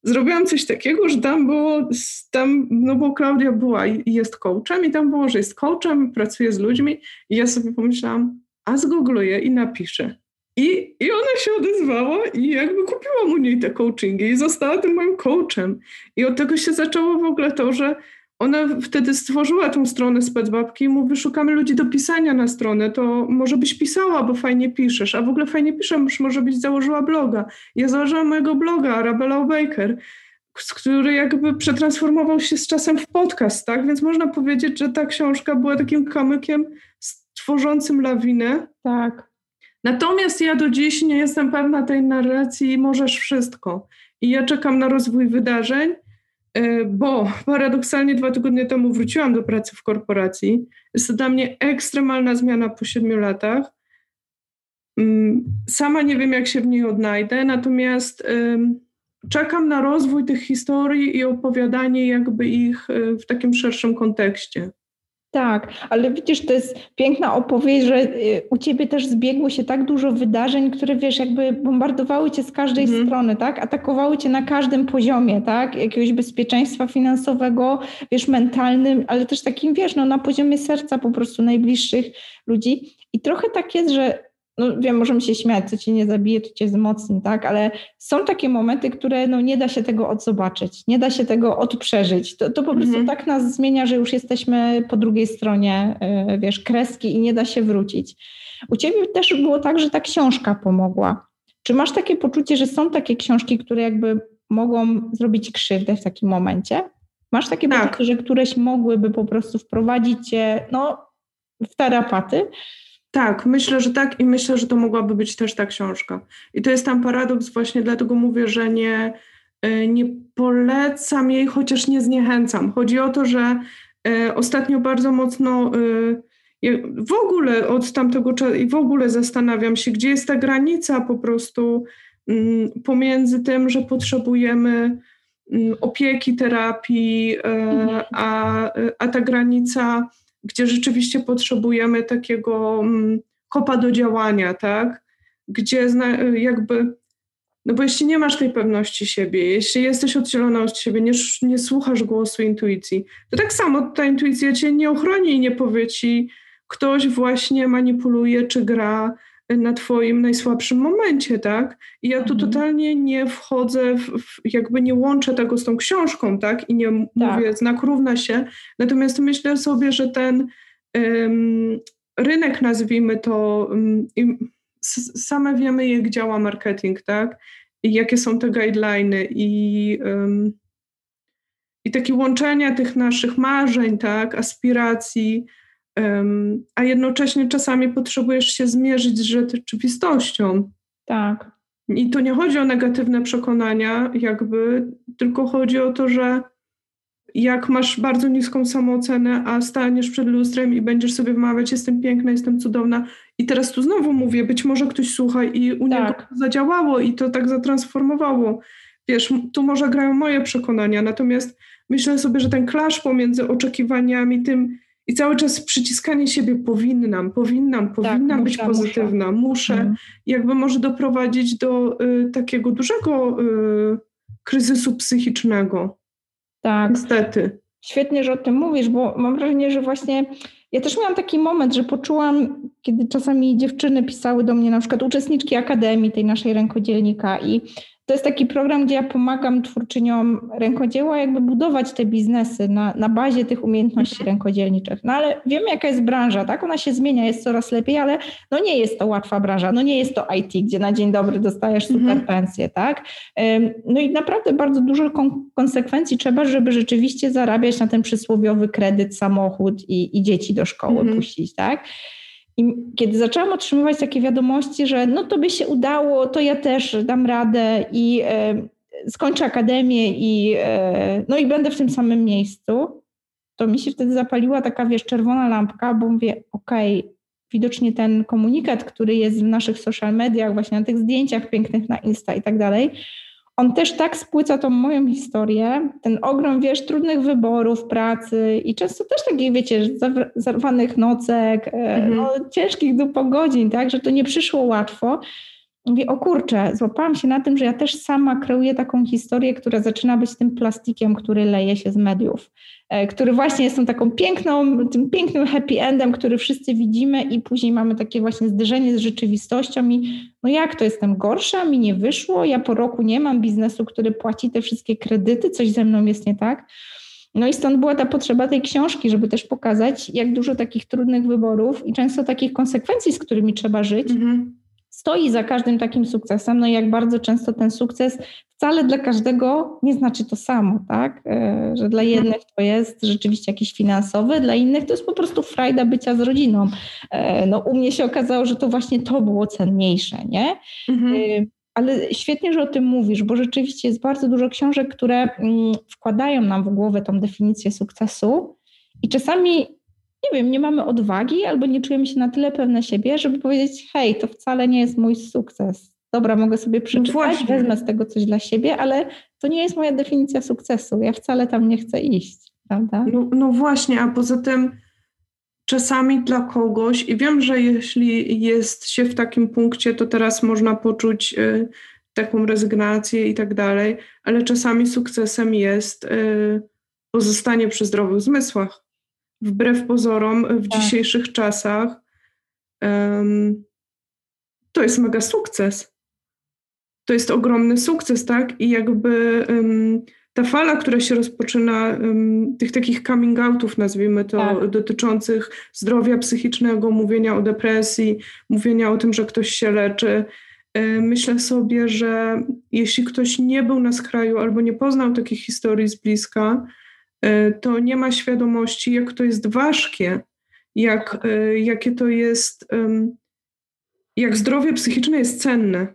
zrobiłam coś takiego, że tam było, tam, no bo Klaudia była i jest coachem i tam było, że jest coachem, pracuje z ludźmi i ja sobie pomyślałam, a zgoogluję i napiszę. I, I ona się odezwała i jakby kupiłam u niej te coachingi i została tym moim coachem. I od tego się zaczęło w ogóle to, że ona wtedy stworzyła tą stronę specbabki i mówi, szukamy ludzi do pisania na stronę, to może byś pisała, bo fajnie piszesz, a w ogóle fajnie piszesz, może byś założyła bloga. Ja założyłam mojego bloga, Arabella Baker, który jakby przetransformował się z czasem w podcast, tak? Więc można powiedzieć, że ta książka była takim kamykiem tworzącym lawinę. Tak. Natomiast ja do dziś nie jestem pewna tej narracji możesz wszystko. I ja czekam na rozwój wydarzeń, e, bo paradoksalnie dwa tygodnie temu wróciłam do pracy w korporacji. Jest to dla mnie ekstremalna zmiana po siedmiu latach. Mm, sama nie wiem, jak się w niej odnajdę, natomiast czekam na rozwój tych historii i opowiadanie jakby ich e, w takim szerszym kontekście. Tak, ale widzisz, to jest piękna opowieść, że y, u ciebie też zbiegło się tak dużo wydarzeń, które wiesz, jakby bombardowały cię z każdej mhm. strony, tak? Atakowały cię na każdym poziomie, tak? Jakiegoś bezpieczeństwa finansowego, wiesz, mentalnym, ale też takim, wiesz, no na poziomie serca po prostu najbliższych ludzi. I trochę tak jest, że no wiem, możemy się śmiać, co cię nie zabije, to cię wzmocni, tak? Ale są takie momenty, które no nie da się tego odzobaczyć, nie da się tego odprzeżyć. To, to po prostu mhm. tak nas zmienia, że już jesteśmy po drugiej stronie, yy, wiesz, kreski i nie da się wrócić. U ciebie też było tak, że ta książka pomogła. Czy masz takie poczucie, że są takie książki, które jakby mogą zrobić krzywdę w takim momencie? Masz takie tak. poczucie, że któreś mogłyby po prostu wprowadzić cię no, w tarapaty? Tak, myślę, że tak i myślę, że to mogłaby być też ta książka. I to jest tam paradoks, właśnie dlatego mówię, że nie, e, nie polecam jej, chociaż nie zniechęcam. Chodzi o to, że e, ostatnio bardzo mocno e, w ogóle od tamtego czasu i w ogóle zastanawiam się, gdzie jest ta granica po prostu mm, pomiędzy tym, że potrzebujemy mm, opieki, terapii, mhm. a, a ta granica gdzie rzeczywiście potrzebujemy takiego mm, kopa do działania, tak? Gdzie jakby, no bo jeśli nie masz tej pewności siebie, jeśli jesteś oddzielona od siebie, nie, nie słuchasz głosu intuicji, to tak samo ta intuicja cię nie ochroni i nie powie ci, ktoś właśnie manipuluje czy gra na twoim najsłabszym momencie, tak? I ja tu mhm. totalnie nie wchodzę, w, w, jakby nie łączę tego z tą książką, tak? I nie tak. mówię, znak równa się. Natomiast myślę sobie, że ten um, rynek, nazwijmy to, um, same wiemy, jak działa marketing, tak? I jakie są te guideliny i, um, i takie łączenia tych naszych marzeń, tak? Aspiracji, a jednocześnie czasami potrzebujesz się zmierzyć z rzeczywistością. Tak. I tu nie chodzi o negatywne przekonania, jakby, tylko chodzi o to, że jak masz bardzo niską samoocenę, a staniesz przed lustrem i będziesz sobie wymawiać, jestem piękna, jestem cudowna. I teraz tu znowu mówię, być może ktoś słucha i u tak. niego zadziałało i to tak zatransformowało. Wiesz, tu może grają moje przekonania, natomiast myślę sobie, że ten klasz pomiędzy oczekiwaniami, tym, i cały czas przyciskanie siebie powinnam, powinnam, tak, powinnam tak, być muszę, pozytywna, muszę, muszę mhm. jakby może doprowadzić do y, takiego dużego y, kryzysu psychicznego. Tak. Niestety. Świetnie, że o tym mówisz, bo mam wrażenie, że właśnie ja też miałam taki moment, że poczułam, kiedy czasami dziewczyny pisały do mnie, na przykład uczestniczki akademii tej naszej rękodzielnika i to jest taki program, gdzie ja pomagam twórczyniom rękodzieła jakby budować te biznesy na, na bazie tych umiejętności mhm. rękodzielniczych. No ale wiemy, jaka jest branża, tak? Ona się zmienia, jest coraz lepiej, ale no nie jest to łatwa branża, no nie jest to IT, gdzie na dzień dobry dostajesz super mhm. pensję, tak? No i naprawdę bardzo dużo konsekwencji trzeba, żeby rzeczywiście zarabiać na ten przysłowiowy kredyt, samochód i, i dzieci do szkoły mhm. puścić, tak? I kiedy zaczęłam otrzymywać takie wiadomości, że no to by się udało, to ja też dam radę i e, skończę akademię i, e, no i będę w tym samym miejscu, to mi się wtedy zapaliła taka, wiesz, czerwona lampka, bo mówię, okej, okay, widocznie ten komunikat, który jest w naszych social mediach, właśnie na tych zdjęciach pięknych na Insta i tak dalej, on też tak spłyca tą moją historię, ten ogrom, wiesz, trudnych wyborów, pracy i często też takich, wiecie, zarwanych nocek, e, mhm. no, ciężkich do godzin, tak, że to nie przyszło łatwo. Mówię, o kurczę, złapałam się na tym, że ja też sama kreuję taką historię, która zaczyna być tym plastikiem, który leje się z mediów, e, który właśnie jest tą taką piękną, tym pięknym happy endem, który wszyscy widzimy i później mamy takie właśnie zderzenie z rzeczywistością i no jak to, jestem gorsza, mi nie wyszło, ja po roku nie mam biznesu, który płaci te wszystkie kredyty, coś ze mną jest nie tak. No i stąd była ta potrzeba tej książki, żeby też pokazać, jak dużo takich trudnych wyborów i często takich konsekwencji, z którymi trzeba żyć, mhm stoi za każdym takim sukcesem, no i jak bardzo często ten sukces wcale dla każdego nie znaczy to samo, tak? E, że dla mhm. jednych to jest rzeczywiście jakiś finansowy, dla innych to jest po prostu frajda bycia z rodziną. E, no u mnie się okazało, że to właśnie to było cenniejsze, nie? Mhm. E, ale świetnie, że o tym mówisz, bo rzeczywiście jest bardzo dużo książek, które mm, wkładają nam w głowę tą definicję sukcesu i czasami nie wiem, nie mamy odwagi albo nie czujemy się na tyle pewne siebie, żeby powiedzieć, hej, to wcale nie jest mój sukces. Dobra, mogę sobie przeczytać, no wezmę z tego coś dla siebie, ale to nie jest moja definicja sukcesu. Ja wcale tam nie chcę iść, prawda? No, no właśnie, a poza tym czasami dla kogoś, i wiem, że jeśli jest się w takim punkcie, to teraz można poczuć y, taką rezygnację i tak dalej, ale czasami sukcesem jest y, pozostanie przy zdrowych zmysłach wbrew pozorom w tak. dzisiejszych czasach um, to jest mega sukces. To jest ogromny sukces, tak? I jakby um, ta fala, która się rozpoczyna, um, tych takich coming outów, nazwijmy to, tak. dotyczących zdrowia psychicznego, mówienia o depresji, mówienia o tym, że ktoś się leczy. E, myślę sobie, że jeśli ktoś nie był na skraju albo nie poznał takich historii z bliska, to nie ma świadomości, jak to jest ważkie, jak, e, jakie to jest, jak zdrowie psychiczne jest cenne,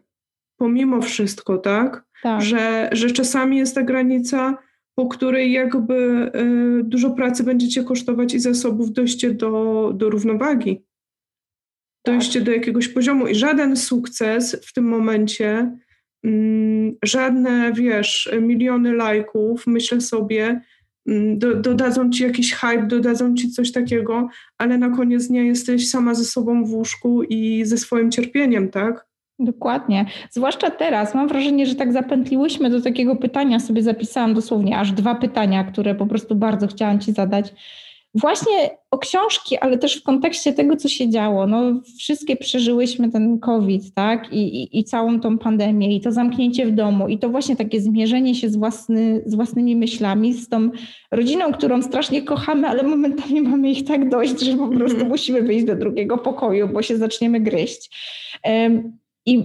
pomimo wszystko, tak? tak. Że, że czasami jest ta granica, po której jakby e, dużo pracy będziecie kosztować i zasobów dojście do, do równowagi, dojście tak. do jakiegoś poziomu. I żaden sukces w tym momencie, mm, żadne, wiesz, miliony lajków, myślę sobie, do, dodadzą ci jakiś hype, dodadzą ci coś takiego, ale na koniec dnia jesteś sama ze sobą w łóżku i ze swoim cierpieniem, tak? Dokładnie. Zwłaszcza teraz. Mam wrażenie, że tak zapętliłyśmy do takiego pytania, sobie zapisałam dosłownie aż dwa pytania, które po prostu bardzo chciałam Ci zadać właśnie o książki, ale też w kontekście tego, co się działo. No, wszystkie przeżyłyśmy ten COVID, tak? I, i, I, całą tą pandemię, i to zamknięcie w domu, i to właśnie takie zmierzenie się z, własny, z własnymi myślami, z tą rodziną, którą strasznie kochamy, ale momentami mamy ich tak dość, że po prostu -hmm. musimy wyjść do drugiego pokoju, bo się zaczniemy gryźć. Um, I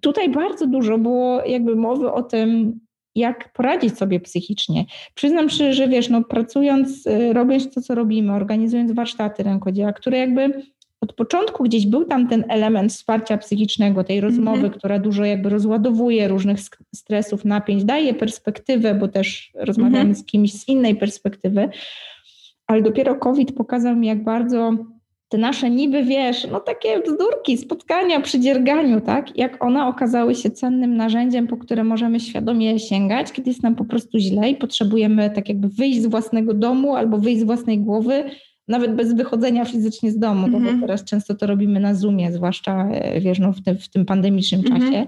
tutaj bardzo dużo było jakby mowy o tym, jak poradzić sobie psychicznie. Przyznam szczerze, że wiesz, no pracując, y, robiąc to, co robimy, organizując warsztaty rękodzieła, które jakby od początku gdzieś był tam ten element wsparcia psychicznego, tej rozmowy, mm -hmm. która dużo jakby rozładowuje różnych stresów, napięć, daje perspektywę, bo też rozmawiamy mm -hmm. z kimś z innej perspektywy, ale dopiero COVID pokazał mi, jak bardzo te nasze niby, wiesz, no takie bzdurki, spotkania przy dzierganiu, tak, jak one okazały się cennym narzędziem, po które możemy świadomie sięgać, kiedy jest nam po prostu źle i potrzebujemy tak jakby wyjść z własnego domu albo wyjść z własnej głowy, nawet bez wychodzenia fizycznie z domu, bo mhm. teraz często to robimy na Zoomie, zwłaszcza, e, wiesz, no, w, tym, w tym pandemicznym -hmm. czasie.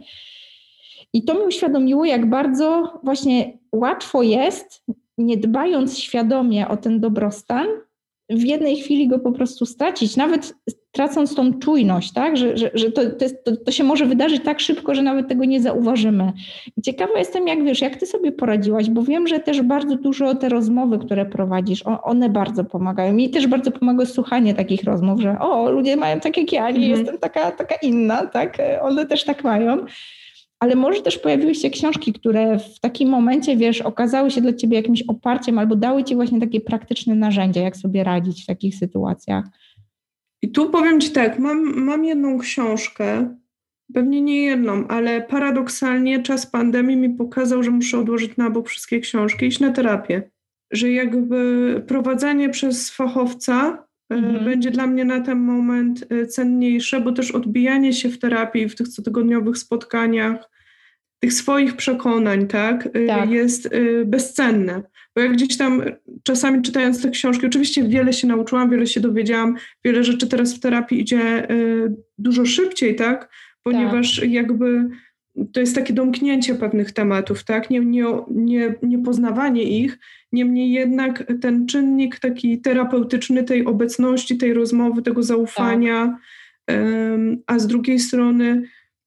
I to mi uświadomiło, jak bardzo właśnie łatwo jest, nie dbając świadomie o ten dobrostan, w jednej chwili go po prostu stracić, nawet tracąc tą czujność, tak? że, że, że to, to, to, się może wydarzyć tak szybko, że nawet tego nie zauważymy. I ciekawa jestem, jak wiesz, jak ty sobie poradziłaś, bo wiem, że też bardzo dużo te rozmowy, które prowadzisz, one bardzo pomagają. Mi też bardzo pomaga słuchanie takich rozmów, że o, ludzie mają tak jak ja, nie mhm. jestem taka, taka inna, tak? One też tak mają ale może też pojawiły się książki, które w takim momencie, wiesz, okazały się dla ciebie jakimś oparciem albo dały ci właśnie takie praktyczne narzędzia, jak sobie radzić w takich sytuacjach. I tu powiem ci tak, mam, mam jedną książkę, pewnie nie jedną, ale paradoksalnie czas pandemii mi pokazał, że muszę odłożyć na bok wszystkie książki i iść na terapię. Że jakby prowadzenie przez fachowca mhm. będzie dla mnie na ten moment e, cenniejsze, bo też odbijanie się w terapii, w tych cotygodniowych spotkaniach, tych swoich przekonań, tak, e, tak. jest bezcenne. Bo jak gdzieś tam czasami czytając te książki, oczywiście wiele się nauczyłam, wiele się dowiedziałam, wiele rzeczy teraz w terapii idzie dużo szybciej, tak? Ponieważ tak. jakby to jest takie domknięcie pewnych tematów, tak? Nie, nie, nie, nie poznawanie ich, niemniej jednak ten czynnik taki terapeutyczny tej obecności, tej rozmowy, tego zaufania, tak. a z drugiej strony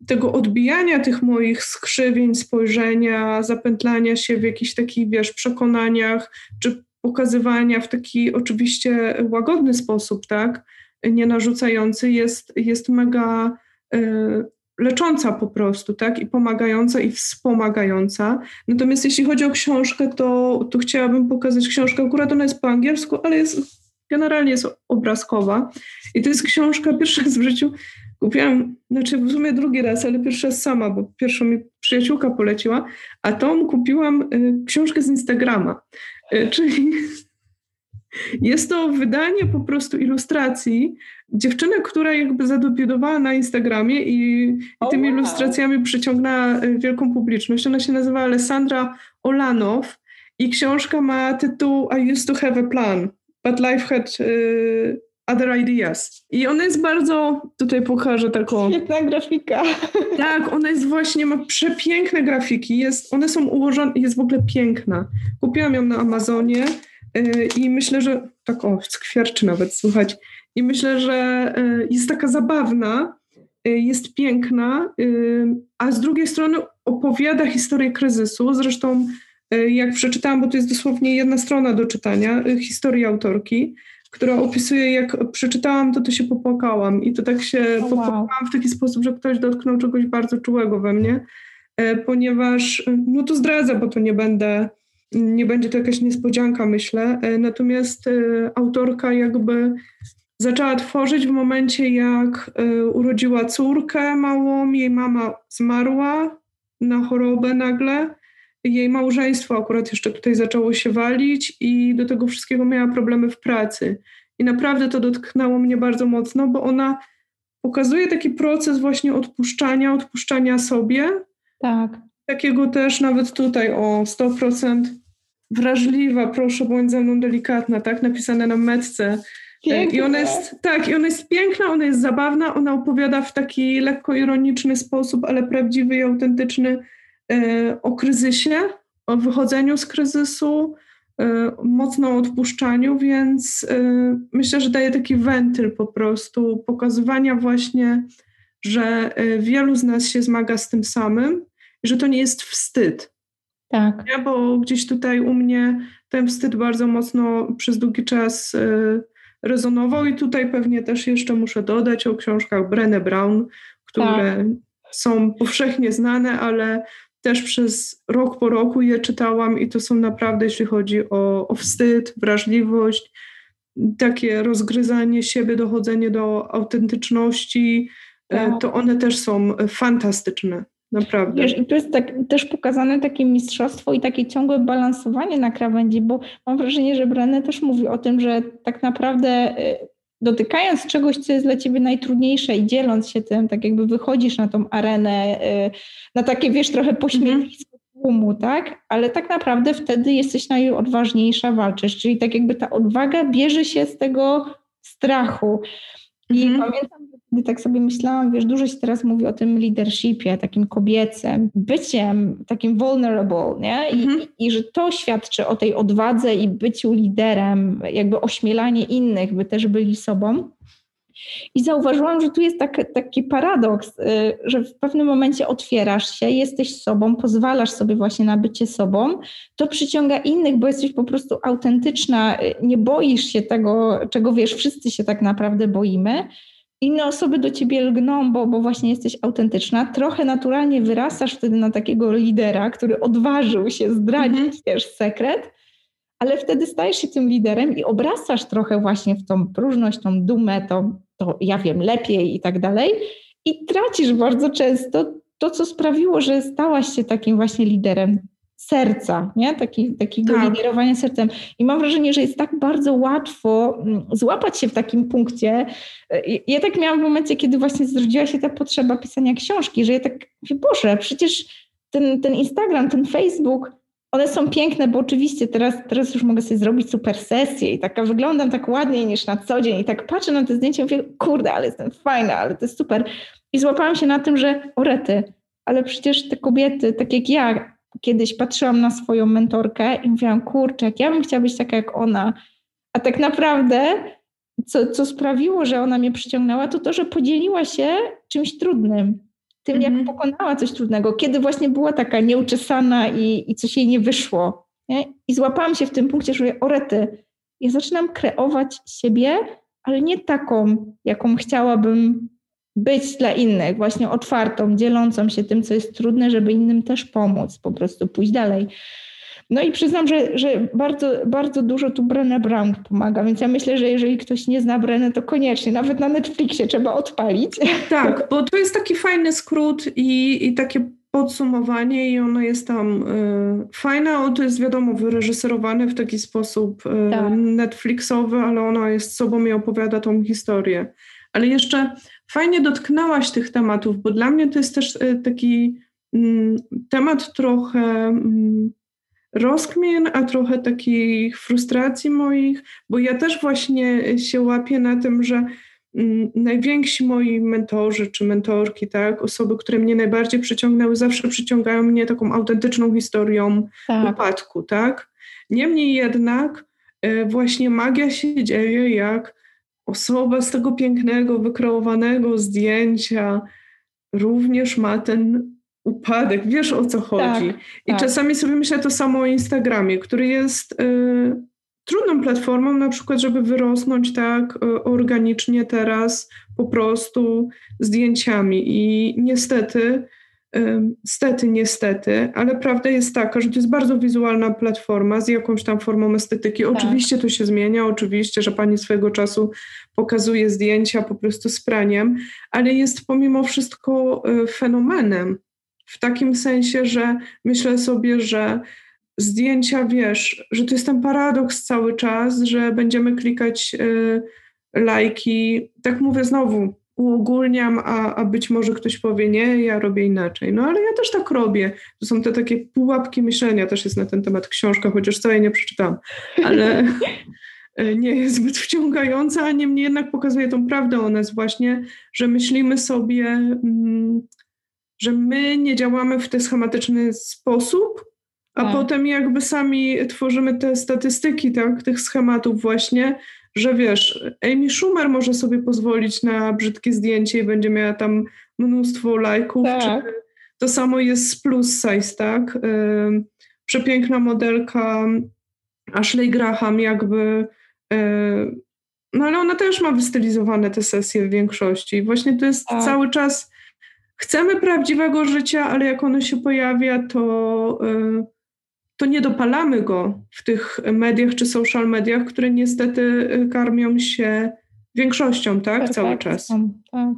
tego odbijania tych moich skrzywień spojrzenia, zapętlania się w jakichś takich, wiesz, przekonaniach, czy pokazywania w taki oczywiście łagodny sposób, tak, nie narzucający, jest, jest mega y, lecząca po prostu, tak, i pomagająca, i wspomagająca. Natomiast jeśli chodzi o książkę, to, to chciałabym pokazać książkę, akurat ona jest po angielsku, ale jest generalnie jest obrazkowa. I to jest książka pierwsza w życiu, Kupiłam, znaczy w sumie drugi raz, ale pierwszy raz sama, bo pierwszą mi przyjaciółka poleciła, a tą kupiłam y, książkę z Instagrama. Y, czyli jest to wydanie po prostu ilustracji dziewczyny, która jakby zadebiutowała na Instagramie i, i tymi wow. ilustracjami przyciągnęła y, wielką publiczność. Ona się nazywa Alessandra Olanow i książka ma tytuł I used to have a plan, but life had... Y, Other Ideas. I ona jest bardzo, tutaj pokażę taką... Świetna grafika. Tak, ona jest właśnie, ma przepiękne grafiki, jest, one są ułożone, jest w ogóle piękna. Kupiłam ją na Amazonie yy, i myślę, że, tak o, skwierczy nawet, słuchać. I myślę, że yy, jest taka zabawna, yy, jest piękna, y, a z drugiej strony opowiada historię kryzysu, zresztą jak przeczytałam, bo to jest dosłownie jedna strona do czytania, historii autorki, która opisuje, jak przeczytałam, to to się popłakałam. I to tak się oh, popłakałam wow. w taki sposób, że ktoś dotknął czegoś bardzo czułego we mnie, e, ponieważ, no to zdradzę, bo to nie będę, nie będzie to jakaś niespodzianka, myślę, e, natomiast e, autorka jakby zaczęła tworzyć w momencie, jak urodziła córkę małą, jej mama zmarła na chorobę nagle, jej małżeństwo akurat jeszcze tutaj zaczęło się walić i do tego wszystkiego miała problemy w pracy. I naprawdę to dotknęło mnie bardzo mocno, bo ona pokazuje taki proces właśnie odpuszczania, odpuszczania sobie. Tak. Takiego też nawet tutaj o 100% wrażliwa, proszę bądź ze mną delikatna, tak? Napisane na metce. Piękne. I ona jest, tak, i ona jest piękna, ona jest zabawna, ona opowiada w taki lekko ironiczny sposób, ale prawdziwy i autentyczny E, o kryzysie, o wychodzeniu z kryzysu, e, mocno odpuszczaniu, więc e, myślę, że daje taki wentyl po prostu pokazywania właśnie, że wielu z nas się zmaga z tym samym i że to nie jest wstyd. Tak. Ja, bo gdzieś tutaj u mnie ten wstyd bardzo mocno przez długi czas rezonował i tutaj pewnie też jeszcze muszę dodać o książkach Brené Brown, które tak. są powszechnie znane, ale też przez rok po roku je czytałam i to są naprawdę, jeśli chodzi o, o wstyd, wrażliwość, takie rozgryzanie siebie, dochodzenie do autentyczności, e, tak. to one też są fantastyczne. Naprawdę. Wiesz, i tu jest tak, też pokazane takie mistrzostwo i takie ciągłe balansowanie na krawędzi, bo mam wrażenie, że Brené też mówi o tym, że tak naprawdę e, dotykając czegoś, co jest dla ciebie najtrudniejsze i dzieląc się tym, tak jakby wychodzisz na tą arenę, y, na takie, wiesz, trochę pośmiewisko tłumu, tak? Ale tak naprawdę wtedy jesteś najodważniejsza, walczysz, czyli tak jakby ta odwaga bierze się z tego strachu. I mhm. pamiętam, gdy tak sobie myślałam, wiesz, dużo się teraz mówi o tym leadershipie, takim kobiecym, byciem takim vulnerable, nie? I, mhm. i, I, że to świadczy o tej odwadze i byciu liderem, jakby ośmielanie innych, by też byli sobą. I zauważyłam, że tu jest tak, taki paradoks, y, że w pewnym momencie otwierasz się, jesteś sobą, pozwalasz sobie właśnie na bycie sobą, to przyciąga innych, bo jesteś po prostu autentyczna, y, nie boisz się tego, czego wiesz, wszyscy się tak naprawdę boimy. Inne osoby do ciebie lgną, bo, bo właśnie jesteś autentyczna. Trochę naturalnie wyrastasz wtedy na takiego lidera, który odważył się zdradzić -hmm. wiesz, sekret ale wtedy stajesz się tym liderem i obracasz trochę właśnie w tą próżność, tą dumę, to, to ja wiem lepiej i tak dalej. I tracisz bardzo często to, co sprawiło, że stałaś się takim właśnie liderem serca, nie? Taki, takiego tak. liderowania sercem. I mam wrażenie, że jest tak bardzo łatwo mm, złapać się w takim punkcie. Ja tak miałam w momencie, kiedy właśnie zrodziła się ta potrzeba pisania książki, że ja tak mówię, Boże, przecież ten, ten Instagram, ten Facebook, one są piękne, bo oczywiście teraz, teraz już mogę sobie zrobić super sesję i taka wyglądam tak ładniej niż na co dzień i tak patrzę na te zdjęcia i mówię, kurde, ale jestem fajna, ale to jest super. I złapałam się na tym, że orety, ale przecież te kobiety, tak jak ja, kiedyś patrzyłam na swoją mentorkę i mówiłam, kurczę, jak ja bym chciała być taka jak ona, a tak naprawdę co, co sprawiło, że ona mnie przyciągnęła, to to, że podzieliła się czymś trudnym tym, mm -hmm. jak mhm. pokonała coś trudnego, kiedy właśnie była taka nieuczesana i, i coś jej nie wyszło. Nie? I złapałam się w tym punkcie, że o rety, ja zaczynam kreować siebie, ale nie taką, jaką chciałabym być dla innych, właśnie otwartą, dzielącą się tym, co jest trudne, żeby innym też pomóc, po prostu pójść dalej. No i przyznam, że, że bardzo, bardzo dużo tu Brené Brown pomaga, więc ja myślę, że jeżeli ktoś nie zna Brené, to koniecznie, nawet na Netflixie trzeba odpalić. Tak, bo to jest taki fajny skrót i, i takie podsumowanie i ono jest tam y, fajne, on to jest wiadomo wyreżyserowane w taki sposób y, tak. Netflixowy, ale ona jest sobą i opowiada tą historię. Ale jeszcze fajnie dotknęłaś tych tematów, bo dla mnie to jest też y, taki mm, temat trochę mm, rozkmin, a trochę takich frustracji moich, bo ja też właśnie się łapię na tym, że mm, najwięksi moi mentorzy czy mentorki, tak, osoby, które mnie najbardziej przyciągnęły, zawsze przyciągają mnie taką autentyczną historią tak. upadku, tak. Niemniej jednak e, właśnie magia się dzieje, jak osoba z tego pięknego, wykreowanego zdjęcia również ma ten upadek, wiesz o co chodzi. Tak, I tak. czasami sobie myślę to samo o Instagramie, który jest y, trudną platformą, na przykład, żeby wyrosnąć tak y, organicznie teraz po prostu zdjęciami. I niestety, stety, niestety, ale prawda jest taka, że to jest bardzo wizualna platforma z jakąś tam formą estetyki. Tak. Oczywiście to się zmienia, oczywiście, że pani swojego czasu pokazuje zdjęcia po prostu z praniem, ale jest pomimo wszystko y, fenomenem w takim sensie, że myślę sobie, że zdjęcia, wiesz, że to jest ten paradoks cały czas, że będziemy klikać y, lajki. Tak mówię znowu, uogólniam, a, a być może ktoś powie, nie, ja robię inaczej. No ale ja też tak robię. To są te takie pułapki myślenia, też jest na ten temat książka, chociaż całej nie przeczytałam, ale nie jest zbyt wciągająca, a niemniej jednak pokazuje tą prawdę o nas właśnie, że myślimy sobie... Mm, że my nie działamy w ten schematyczny sposób, a tak. potem jakby sami tworzymy te statystyki tak, tych schematów właśnie, że wiesz, Amy Schumer może sobie pozwolić na brzydkie zdjęcie i będzie miała tam mnóstwo lajków, tak. to samo jest z plus size, tak? Przepiękna modelka Ashley Graham jakby no ale ona też ma wystylizowane te sesje w większości. I właśnie to jest tak. cały czas chcemy prawdziwego życia, ale jak ono się pojawia, to, to nie dopalamy go w tych mediach czy social mediach, które niestety y, karmią się większością, tak? Cały czas. Tak.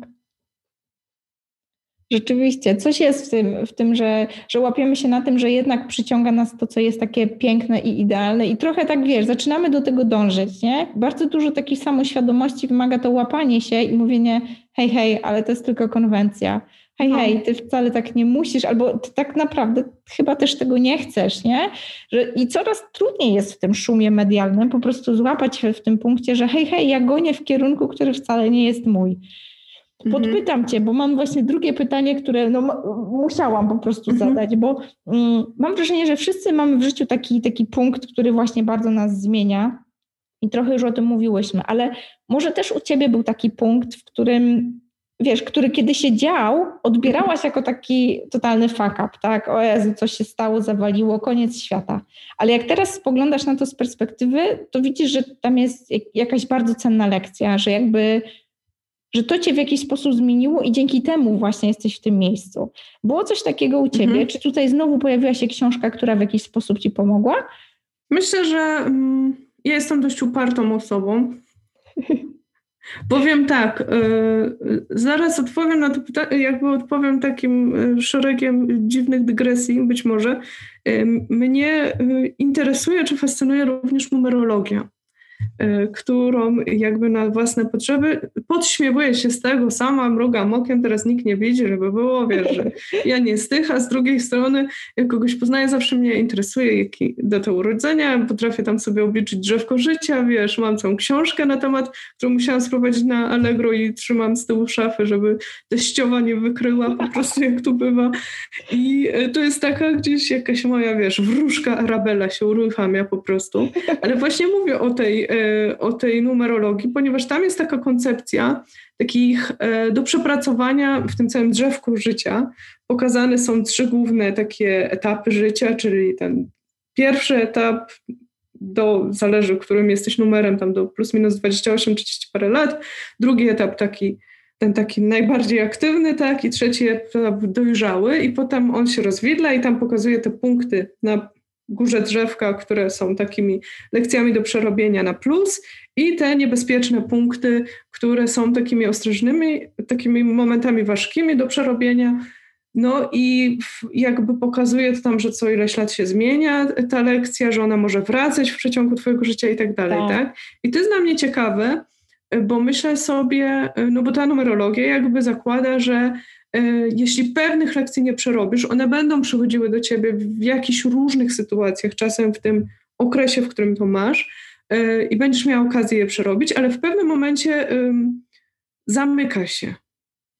Rzeczywiście, coś jest w tym, w tym że, że łapiemy się na tym, że jednak przyciąga nas to, co jest takie piękne i idealne i trochę tak, wiesz, zaczynamy do tego dążyć, nie? Bardzo dużo takiej samoświadomości wymaga to łapanie się i mówienie hej, hej, ale to jest tylko konwencja hej, no. hej, ty wcale tak nie musisz, albo ty tak naprawdę chyba też tego nie chcesz, nie? Że, I coraz trudniej jest w tym szumie medialnym po prostu złapać się w tym punkcie, że hej, hej, ja gonię w kierunku, który wcale nie jest mój. Mhm. Podpytam cię, bo mam właśnie drugie pytanie, które no, musiałam po prostu mhm. zadać, bo mm, mam wrażenie, że wszyscy mamy w życiu taki, taki punkt, który właśnie bardzo nas zmienia i trochę już o tym mówiłyśmy, ale może też u ciebie był taki punkt, w którym wiesz, który kiedy się dział, odbierałaś jako taki totalny fuck up, tak? O Jezu, coś się stało, zawaliło, koniec świata. Ale jak teraz spoglądasz na to z perspektywy, to widzisz, że tam jest jakaś bardzo cenna lekcja, że jakby że to cię w jakiś sposób zmieniło i dzięki temu właśnie jesteś w tym miejscu. Było coś takiego u ciebie? Mhm. Czy tutaj znowu pojawiła się książka, która w jakiś sposób ci pomogła? Myślę, że mm, ja jestem dość upartą osobą. Powiem tak, y, zaraz odpowiem na to pytanie, jakby odpowiem takim y, szeregiem dziwnych dygresji, być może. Y, mnie interesuje, czy fascynuje również numerologia. E, którą jakby na własne potrzeby podśmiewuję się z tego, sama mrugam okiem, teraz nikt nie widzi, żeby było, wiesz, że ja nie z tych, a z drugiej strony jak kogoś poznaję, zawsze mnie interesuje jaki data urodzenia, potrafię tam sobie obliczyć drzewko życia, wiesz, mam całą książkę na temat, którą musiałam sprowadzić na Allegro i trzymam z tyłu szafy, żeby teściowa nie wykryła po prostu jak tu bywa. I e, to jest taka gdzieś jakaś moja, wiesz, wróżka Arabella się uruchamia po prostu, ale właśnie mówię o tej E, o tej numerologii, ponieważ tam jest taka koncepcja takich e, do przepracowania w tym całym drzewku życia. Pokazane są trzy główne takie etapy życia, czyli ten pierwszy etap do, zależy, którym jesteś numerem, tam do plus minus 28-30 parę lat. Drugi etap taki, ten taki najbardziej aktywny, tak, i trzeci etap dojrzały i potem on się rozwidla i tam pokazuje te punkty na górze drzewka, które są takimi lekcjami do przerobienia na plus i te niebezpieczne punkty, które są takimi ostrożnymi, takimi momentami ważkimi do przerobienia. No i jakby pokazuje to tam, że co ileś lat się zmienia ta lekcja, że ona może wracać w przeciągu twojego życia i tak dalej, tak? tak? I to jest dla mnie ciekawe, bo myślę sobie, no bo ta numerologia jakby zakłada, że jeśli pewnych lekcji nie przerobisz, one będą przychodziły do ciebie w jakichś różnych sytuacjach, czasem w tym okresie, w którym to masz e, i będziesz miał okazję je przerobić, ale w pewnym momencie zamyka się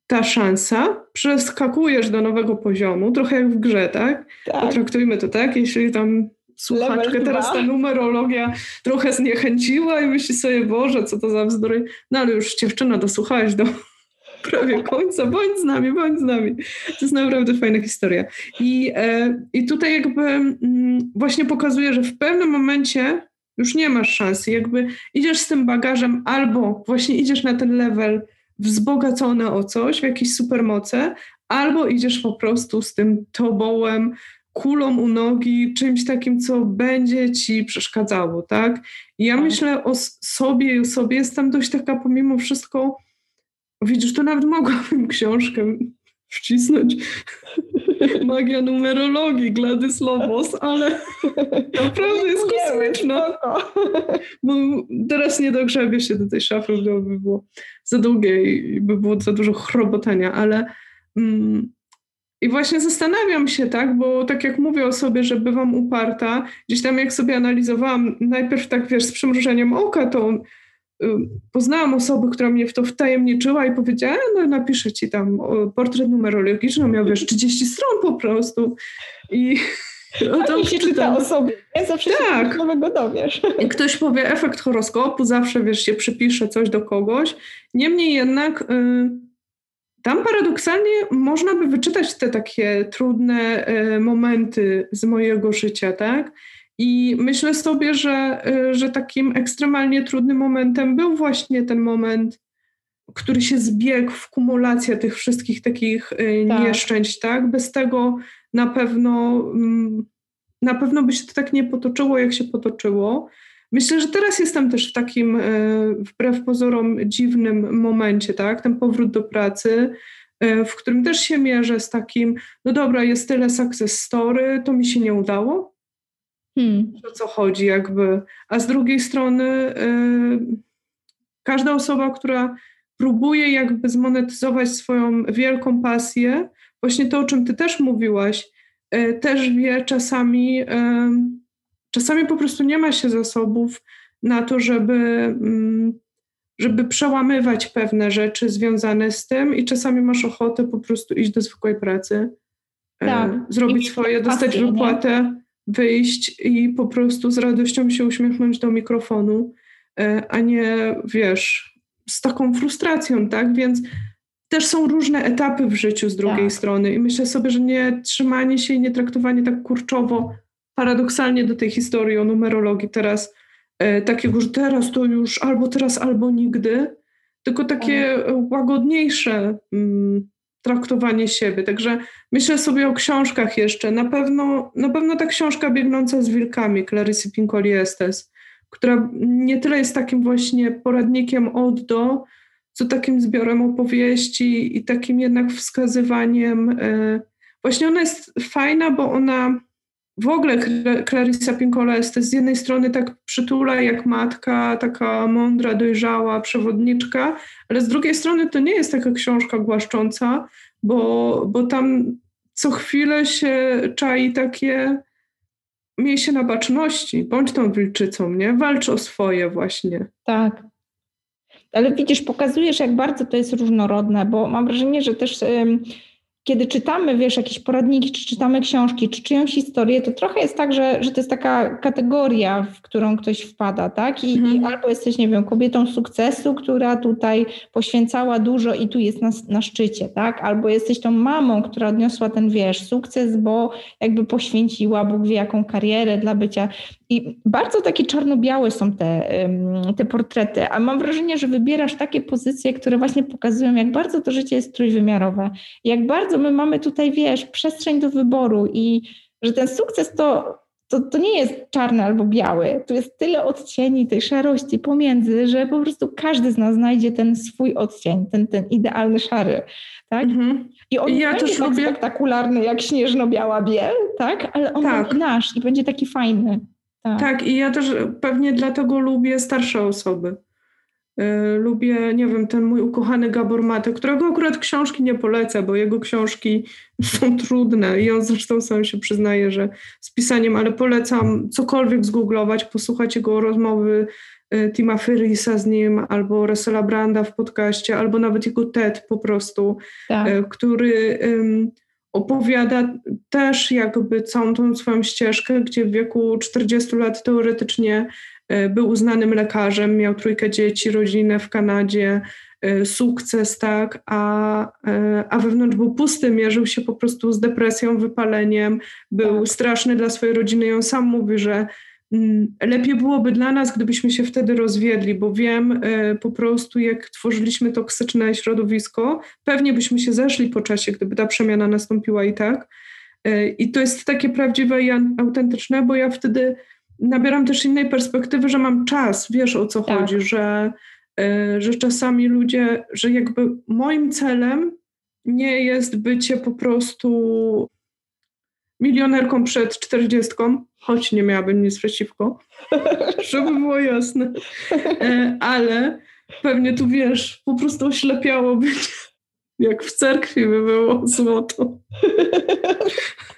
ta szansa, przeskakujesz do nowego poziomu, trochę jak w grze, tak? tak. Potraktujmy to tak, jeśli tam słuchaczkę teraz ta numerologia trochę zniechęciła i myśli sobie, Boże, co to za bzdury. No ale już dziewczyna dosłuchałaś do prawie końca, bądź z nami, bądź z nami. To jest naprawdę fajna historia. I, e, i tutaj jakby mm, właśnie pokazuje, że w pewnym momencie już nie masz szansy, jakby idziesz z tym bagażem albo właśnie idziesz na ten level wzbogacony o coś, w jakieś supermoce, albo idziesz po prostu z tym tobołem, kulą u nogi, czymś takim, co będzie ci przeszkadzało, tak? I ja tak. myślę o sobie i o sobie jestem dość taka pomimo wszystko Widzisz, to nawet mogłabym książkę wcisnąć. Magia numerologii Gladys Lobos, ale naprawdę jest kosmiczna. Bo teraz nie dogrzebię się do tej szafy, bo by było za długie i by było za dużo chrobotania, ale mm, i właśnie zastanawiam się, tak, bo tak jak mówię o sobie, że bywam uparta, gdzieś tam jak sobie analizowałam, najpierw tak wiesz, z przymrużeniem oka, to poznałam osobę, która mnie w to wtajemniczyła i powiedziała, no napiszę ci tam portret numerologiczny, miał wiesz 30 stron po prostu i no to się czyta o sobie, nie? Zawsze tak. się nowego dowiesz. Ktoś powie efekt horoskopu, zawsze wiesz, się przypisze coś do kogoś. Niemniej jednak y, tam paradoksalnie można by wyczytać te takie trudne y, momenty z mojego życia, tak? I myślę sobie, że, y, że takim ekstremalnie trudnym momentem był właśnie ten moment, który się zbiegł w kumulacja tych wszystkich takich y, tak. nieszczęść, tak? Bez tego na pewno, mm, na pewno by się to tak nie potoczyło, jak się potoczyło. Myślę, że teraz jestem też w takim, y, wbrew pozorom, dziwnym momencie, tak? Ten powrót do pracy, w którym też się mierzę z takim, no dobra, jest tyle success story, to mi się nie udało, Hmm. O co chodzi, jakby. A z drugiej strony, y, każda osoba, która próbuje jakby zmonetyzować swoją wielką pasję, właśnie to, o czym ty też mówiłaś, e, też wie czasami, czasami po prostu nie ma się zasobów na to, żeby, mm, żeby przełamywać pewne rzeczy związane z tym i czasami masz ochotę po prostu iść do zwykłej pracy, tak. zrobić swoje, dostać wypłatę, wyjść i po prostu z radością się uśmiechnąć do mikrofonu, e, a nie, wiesz, z taką frustracją, tak? Więc też są różne etapy w życiu z drugiej tak. strony i myślę sobie, że nie trzymanie się i nie traktowanie tak kurczowo, paradoksalnie do tej historii o numerologii teraz, e, takiego, że teraz to już albo teraz, albo nigdy, tylko takie tak. łagodniejsze mm, traktowanie siebie. Także myślę sobie o książkach jeszcze. Na pewno, na pewno ta książka Biegnąca z wilkami Clarice Pincoli Estes, która nie tyle jest takim właśnie poradnikiem od do, co takim zbiorem opowieści i takim jednak wskazywaniem. E, właśnie ona jest fajna, bo ona w ogóle Clarissa Pinkola jest z jednej strony tak przytula jak matka, taka mądra, dojrzała przewodniczka, ale z drugiej strony to nie jest taka książka głaszcząca, bo, bo tam co chwilę się czai takie miej się na baczności, bądź tą wilczycą, nie? Walcz o swoje właśnie. Tak. Ale widzisz, pokazujesz, jak bardzo to jest różnorodne, bo mam wrażenie, że też kiedy czytamy, wiesz, jakieś poradniki, czy czytamy książki, czy czyjąś historię, to trochę jest tak, że, że to jest taka kategoria, w którą ktoś wpada, tak? I, mhm. i albo jesteś, nie wiem, kobietą sukcesu, która tutaj poświęcała dużo i tu jest na, na szczycie, tak? Albo jesteś tą mamą, która odniosła ten, wiesz, sukces, bo jakby poświęciła Bóg wie jaką karierę dla bycia. I bardzo takie czarno-białe są te, te portrety, a mam wrażenie, że wybierasz takie pozycje, które właśnie pokazują, jak bardzo to życie jest trójwymiarowe, jak bardzo my mamy tutaj, wiesz, przestrzeń do wyboru i że ten sukces to, to, to nie jest czarny albo biały. Tu jest tyle odcieni tej szarości pomiędzy, że po prostu każdy z nas znajdzie ten swój odcień, ten, ten idealny szary. Tak? Mhm. I on ja będzie tak lubię... spektakularny jak śnieżno-biała biel, tak? ale on tak. będzie nasz i będzie taki fajny. Tak. tak, i ja też pewnie dlatego lubię starsze osoby. Y, lubię, nie wiem, ten mój ukochany Gabor Mate, którego akurat książki nie polecę, bo jego książki są trudne i on zresztą sam się przyznaje, że z pisaniem, ale polecam cokolwiek zgooglować, posłuchać jego rozmowy y, Tima Ferrisa z nim, albo Russella Branda w podcaście, albo nawet jego TED po prostu, tak. Y, który opowiada też jakby całą tą swoją ścieżkę, gdzie w wieku 40 lat teoretycznie e, był uznanym lekarzem, miał trójkę dzieci, rodzinę w Kanadzie, e, sukces, tak, a, e, a wewnątrz był pusty, mierzył się po prostu z depresją, wypaleniem, był tak. straszny dla swojej rodziny i on sam mówi, że Mm, lepiej byłoby dla nas, gdybyśmy się wtedy rozwiedli, bo wiem e, po prostu, jak tworzyliśmy toksyczne środowisko, pewnie byśmy się zeszli po czasie, gdyby ta przemiana nastąpiła i tak. E, I to jest takie prawdziwe i autentyczne, bo ja wtedy nabieram też innej perspektywy, że mam czas, wiesz o co tak. chodzi, że, e, że czasami ludzie, że jakby moim celem nie jest bycie po prostu milionerką przed czterdziestką, choć nie miałabym nic przeciwko, żeby było jasne. E, ale pewnie tu wiesz, po prostu oślepiało być, jak w cerkwi by było złoto.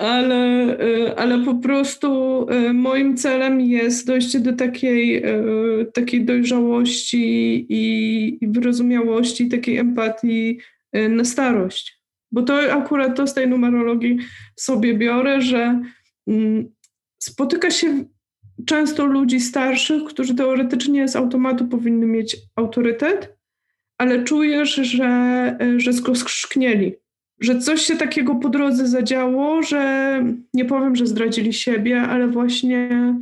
Ale, e, ale po prostu e, moim celem jest dojście do takiej, takiej dojrzałości i, i wyrozumiałości, takiej empatii na starość. Bo to akurat to z tej numerologii sobie biorę, że mm, spotyka się często ludzi starszych, którzy teoretycznie z automatu powinny mieć autorytet, ale czujesz, że, że skrzknieli, że coś się takiego po drodze zadziało, że nie powiem, że zdradzili siebie, ale właśnie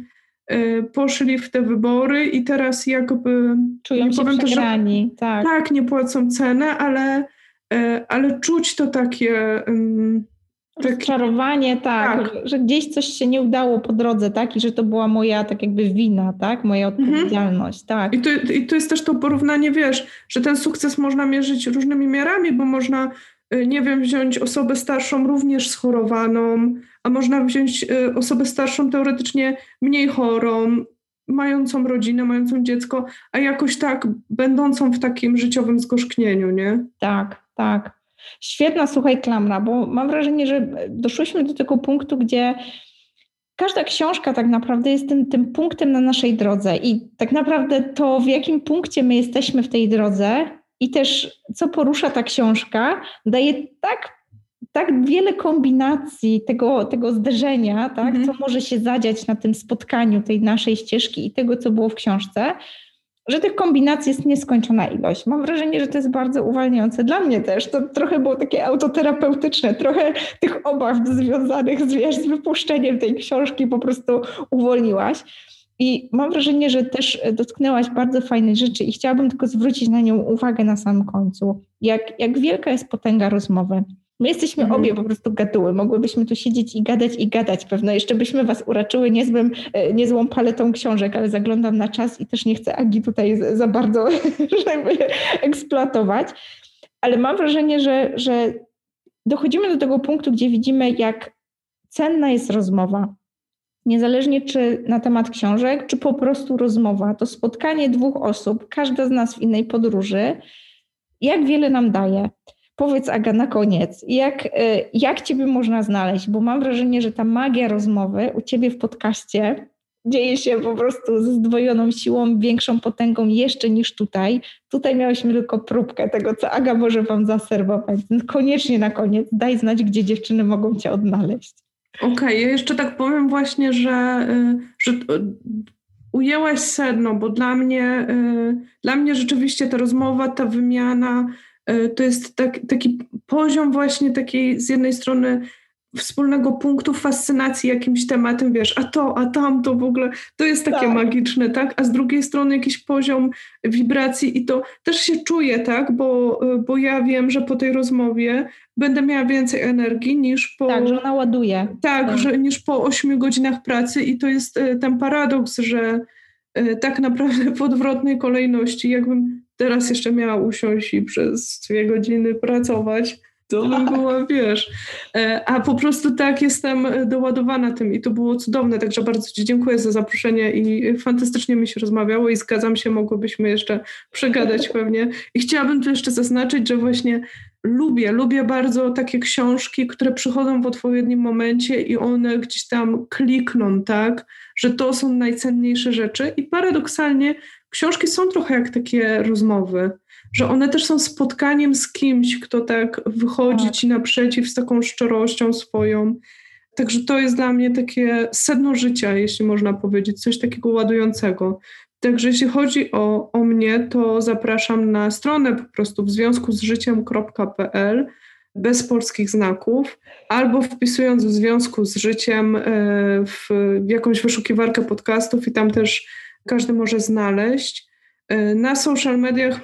y, poszli w te wybory i teraz jakby... Czują nie się powiem przegrani, też, tak. Tak, nie płacą cenę, ale, y, ale czuć to takie... Y, Rozczarowanie, tak, tak, że gdzieś coś się nie udało po drodze, tak, i że to była moja tak jakby wina, tak, moja mhm. odpowiedzialność, mhm. tak. I to, I to jest też to porównanie, wiesz, że ten sukces można mierzyć różnymi miarami, bo można, nie wiem, wziąć osobę starszą również schorowaną, a można wziąć y, osobę starszą teoretycznie mniej chorą, mającą rodzinę, mającą dziecko, a jakoś tak będącą w takim życiowym zgorzknieniu, nie? Tak, tak. Świetna, słuchaj, klamra, bo mam wrażenie, że doszłyśmy do tego punktu, gdzie każda książka tak naprawdę jest tym, tym punktem na naszej drodze i tak naprawdę to, w jakim punkcie my jesteśmy w tej drodze i też co porusza ta książka, daje tak tak wiele kombinacji tego, tego zderzenia, tak, mhm. co może się zadziać na tym spotkaniu tej naszej ścieżki i tego, co było w książce, że tych kombinacji jest nieskończona ilość. Mam wrażenie, że to jest bardzo uwalniające. Dla mnie też to trochę było takie autoterapeutyczne, trochę tych obaw związanych z, wiesz, z wypuszczeniem tej książki po prostu uwolniłaś. I mam wrażenie, że też dotknęłaś bardzo fajnej rzeczy i chciałabym tylko zwrócić na nią uwagę na samym końcu. Jak, jak wielka jest potęga rozmowy. My jesteśmy mhm. obie po prostu gaduły. Mogłybyśmy tu siedzieć i gadać i gadać pewno. Jeszcze byśmy was uraczyły niezłym, e, niezłą paletą książek, ale zaglądam na czas i też nie chcę Agi tutaj za bardzo żeby eksploatować. Ale mam wrażenie, że, że dochodzimy do tego punktu, gdzie widzimy, jak cenna jest rozmowa. Niezależnie czy na temat książek, czy po prostu rozmowa. To spotkanie dwóch osób, każda z nas w innej podróży, jak wiele nam daje. Powiedz Aga na koniec, jak, e, jak Ciebie można znaleźć? Bo mam wrażenie, że ta magia rozmowy u Ciebie w podcaście dzieje się po prostu ze zdwojoną siłą, większą potęgą jeszcze niż tutaj. Tutaj miałyśmy tylko próbkę tego, co Aga może Wam zaserwować. Koniecznie na koniec daj znać, gdzie dziewczyny mogą Cię odnaleźć. Okej, okay, ja jeszcze tak powiem właśnie, że, y, że y, ujęłaś sedno, bo dla mnie, y, dla mnie rzeczywiście ta rozmowa, ta wymiana to jest tak, taki poziom właśnie takiej z jednej strony wspólnego punktu fascynacji jakimś tematem, wiesz, a to, a tamto w ogóle, to jest takie tak. magiczne, tak? A z drugiej strony jakiś poziom wibracji i to też się czuję, tak? Bo, bo ja wiem, że po tej rozmowie będę miała więcej energii niż po... Tak, że ona ładuje. Tak, tak. Że, niż po ośmiu godzinach pracy i to jest e, ten paradoks, że tak naprawdę w odwrotnej kolejności, jakbym teraz jeszcze miała usiąść i przez dwie godziny pracować, to bym tak. była, wiesz. E, a po prostu tak jestem doładowana tym i to było cudowne, także bardzo Ci dziękuję za zaproszenie i fantastycznie mi się rozmawiało i zgadzam się, mogłybyśmy jeszcze przegadać pewnie. I chciałabym tu jeszcze zaznaczyć, że właśnie lubię, lubię bardzo takie książki, które przychodzą w odpowiednim momencie i one gdzieś tam klikną, tak, że to są najcenniejsze rzeczy i paradoksalnie książki są trochę jak takie rozmowy, że one też są spotkaniem z kimś, kto tak wychodzi tak. ci naprzeciw z taką szczerością swoją. Także to jest dla mnie takie sedno życia, jeśli można powiedzieć, coś takiego ładującego. Także jeśli chodzi o, o mnie, to zapraszam na stronę po prostu w związku z życiem.pl bez polskich znaków, albo wpisując w związku z życiem e, w jakąś wyszukiwarkę podcastów i tam też każdy może znaleźć. E, na social mediach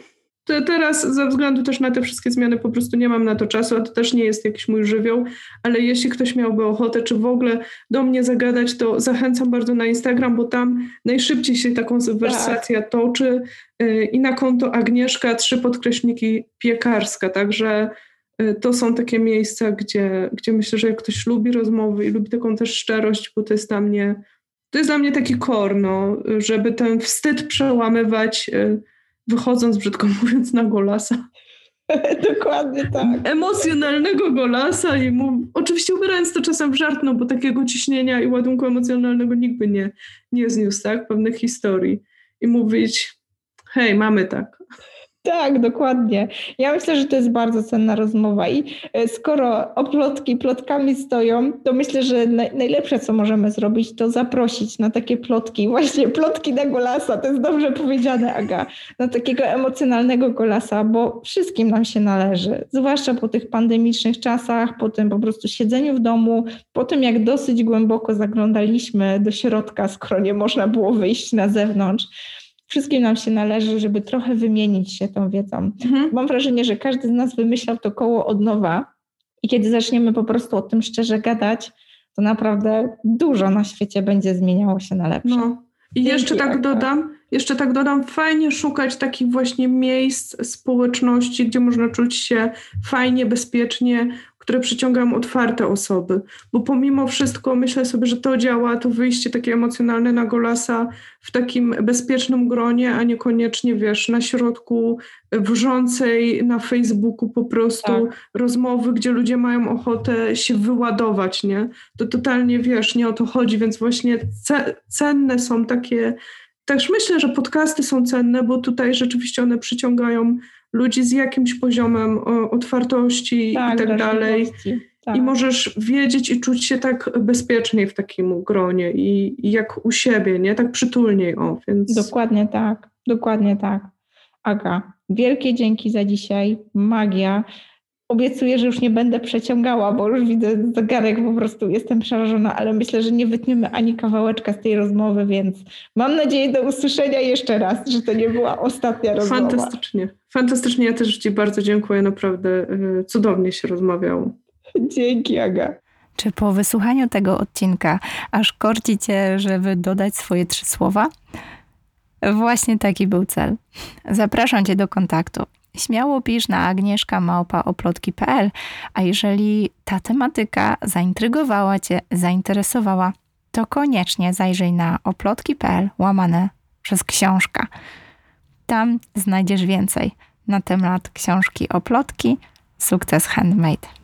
teraz ze względu też na te wszystkie zmiany po prostu nie mam na to czasu, a to też nie jest jakiś mój żywioł, ale jeśli ktoś miałby ochotę, czy w ogóle do mnie zagadać, to zachęcam bardzo na Instagram, bo tam najszybciej się ta konwersacja tak. toczy e, i na konto Agnieszka, trzy podkreśniki piekarska, także e, to są takie miejsca, gdzie, gdzie myślę, że jak ktoś lubi rozmowy i lubi taką też szczerość, bo to jest dla mnie to jest dla mnie taki korno, żeby ten wstyd przełamywać, y, wychodząc, brzydko mówiąc, na golasa. Dokładnie tak. Emocjonalnego golasa i mu, oczywiście ubierając to czasem w żart, no bo takiego ciśnienia i ładunku emocjonalnego nikt by nie, nie zniósł, tak? Pewnych historii. I mówić, hej, mamy tak. Tak, dokładnie. Ja myślę, że to jest bardzo cenna rozmowa i e, skoro oplotki plotkami stoją, to myślę, że najlepsze, co możemy zrobić, to zaprosić na takie plotki, właśnie plotki na golasa, to jest dobrze powiedziane, Aga, na takiego emocjonalnego golasa, bo wszystkim nam się należy, zwłaszcza po tych pandemicznych czasach, po tym po prostu siedzeniu w domu, po tym jak dosyć głęboko zaglądaliśmy do środka, skoro nie można było wyjść na zewnątrz wszystkim nam się należy, żeby trochę wymienić się tą wiedzą. Mhm. Mam wrażenie, że każdy z nas wymyślał to koło od nowa i kiedy zaczniemy po prostu o tym szczerze gadać, to naprawdę dużo na świecie będzie zmieniało się na lepsze. No. I jeszcze tak dodam, jeszcze tak dodam, fajnie szukać takich właśnie miejsc, społeczności, gdzie można czuć się fajnie, bezpiecznie, które przyciągają otwarte osoby, bo pomimo wszystko myślę sobie, że to działa, to wyjście takie emocjonalne na golasa w takim bezpiecznym gronie, a niekoniecznie, wiesz, na środku wrzącej na Facebooku po prostu tak. rozmowy, gdzie ludzie mają ochotę się wyładować, nie? To totalnie, wiesz, nie o to chodzi, więc właśnie cenne są takie też myślę, że podcasty są cenne, bo tutaj rzeczywiście one przyciągają ludzi z jakimś poziomem otwartości tak, i tak dalej. Tak. I możesz wiedzieć i czuć się tak bezpieczniej w takim gronie i, i jak u siebie, nie? Tak przytulniej, o, więc... Dokładnie tak, dokładnie tak. Aga, wielkie dzięki za dzisiaj, magia. Obiecuję, że już nie będę przeciągała, bo już widzę zegarek, po prostu jestem przerażona, ale myślę, że nie wytniemy ani kawałeczka z tej rozmowy, więc mam nadzieję do usłyszenia jeszcze raz, że to nie była ostatnia rozmowa. Fantastycznie. Fantastycznie, ja też Ci bardzo dziękuję, naprawdę y, cudownie się rozmawiało. Dzięki, Aga. Czy po wysłuchaniu tego odcinka aż korci Cię, żeby dodać swoje trzy słowa? Właśnie taki był cel. Zapraszam Cię do kontaktu. Śmiało pisz na agnieszkamałpaoplotki.pl, a jeżeli ta tematyka zaintrygowała Cię, zainteresowała, to koniecznie zajrzyj na oplotki.pl łamane przez książka. Tam znajdziesz więcej na temat książki Oplotki Sukces Handmade.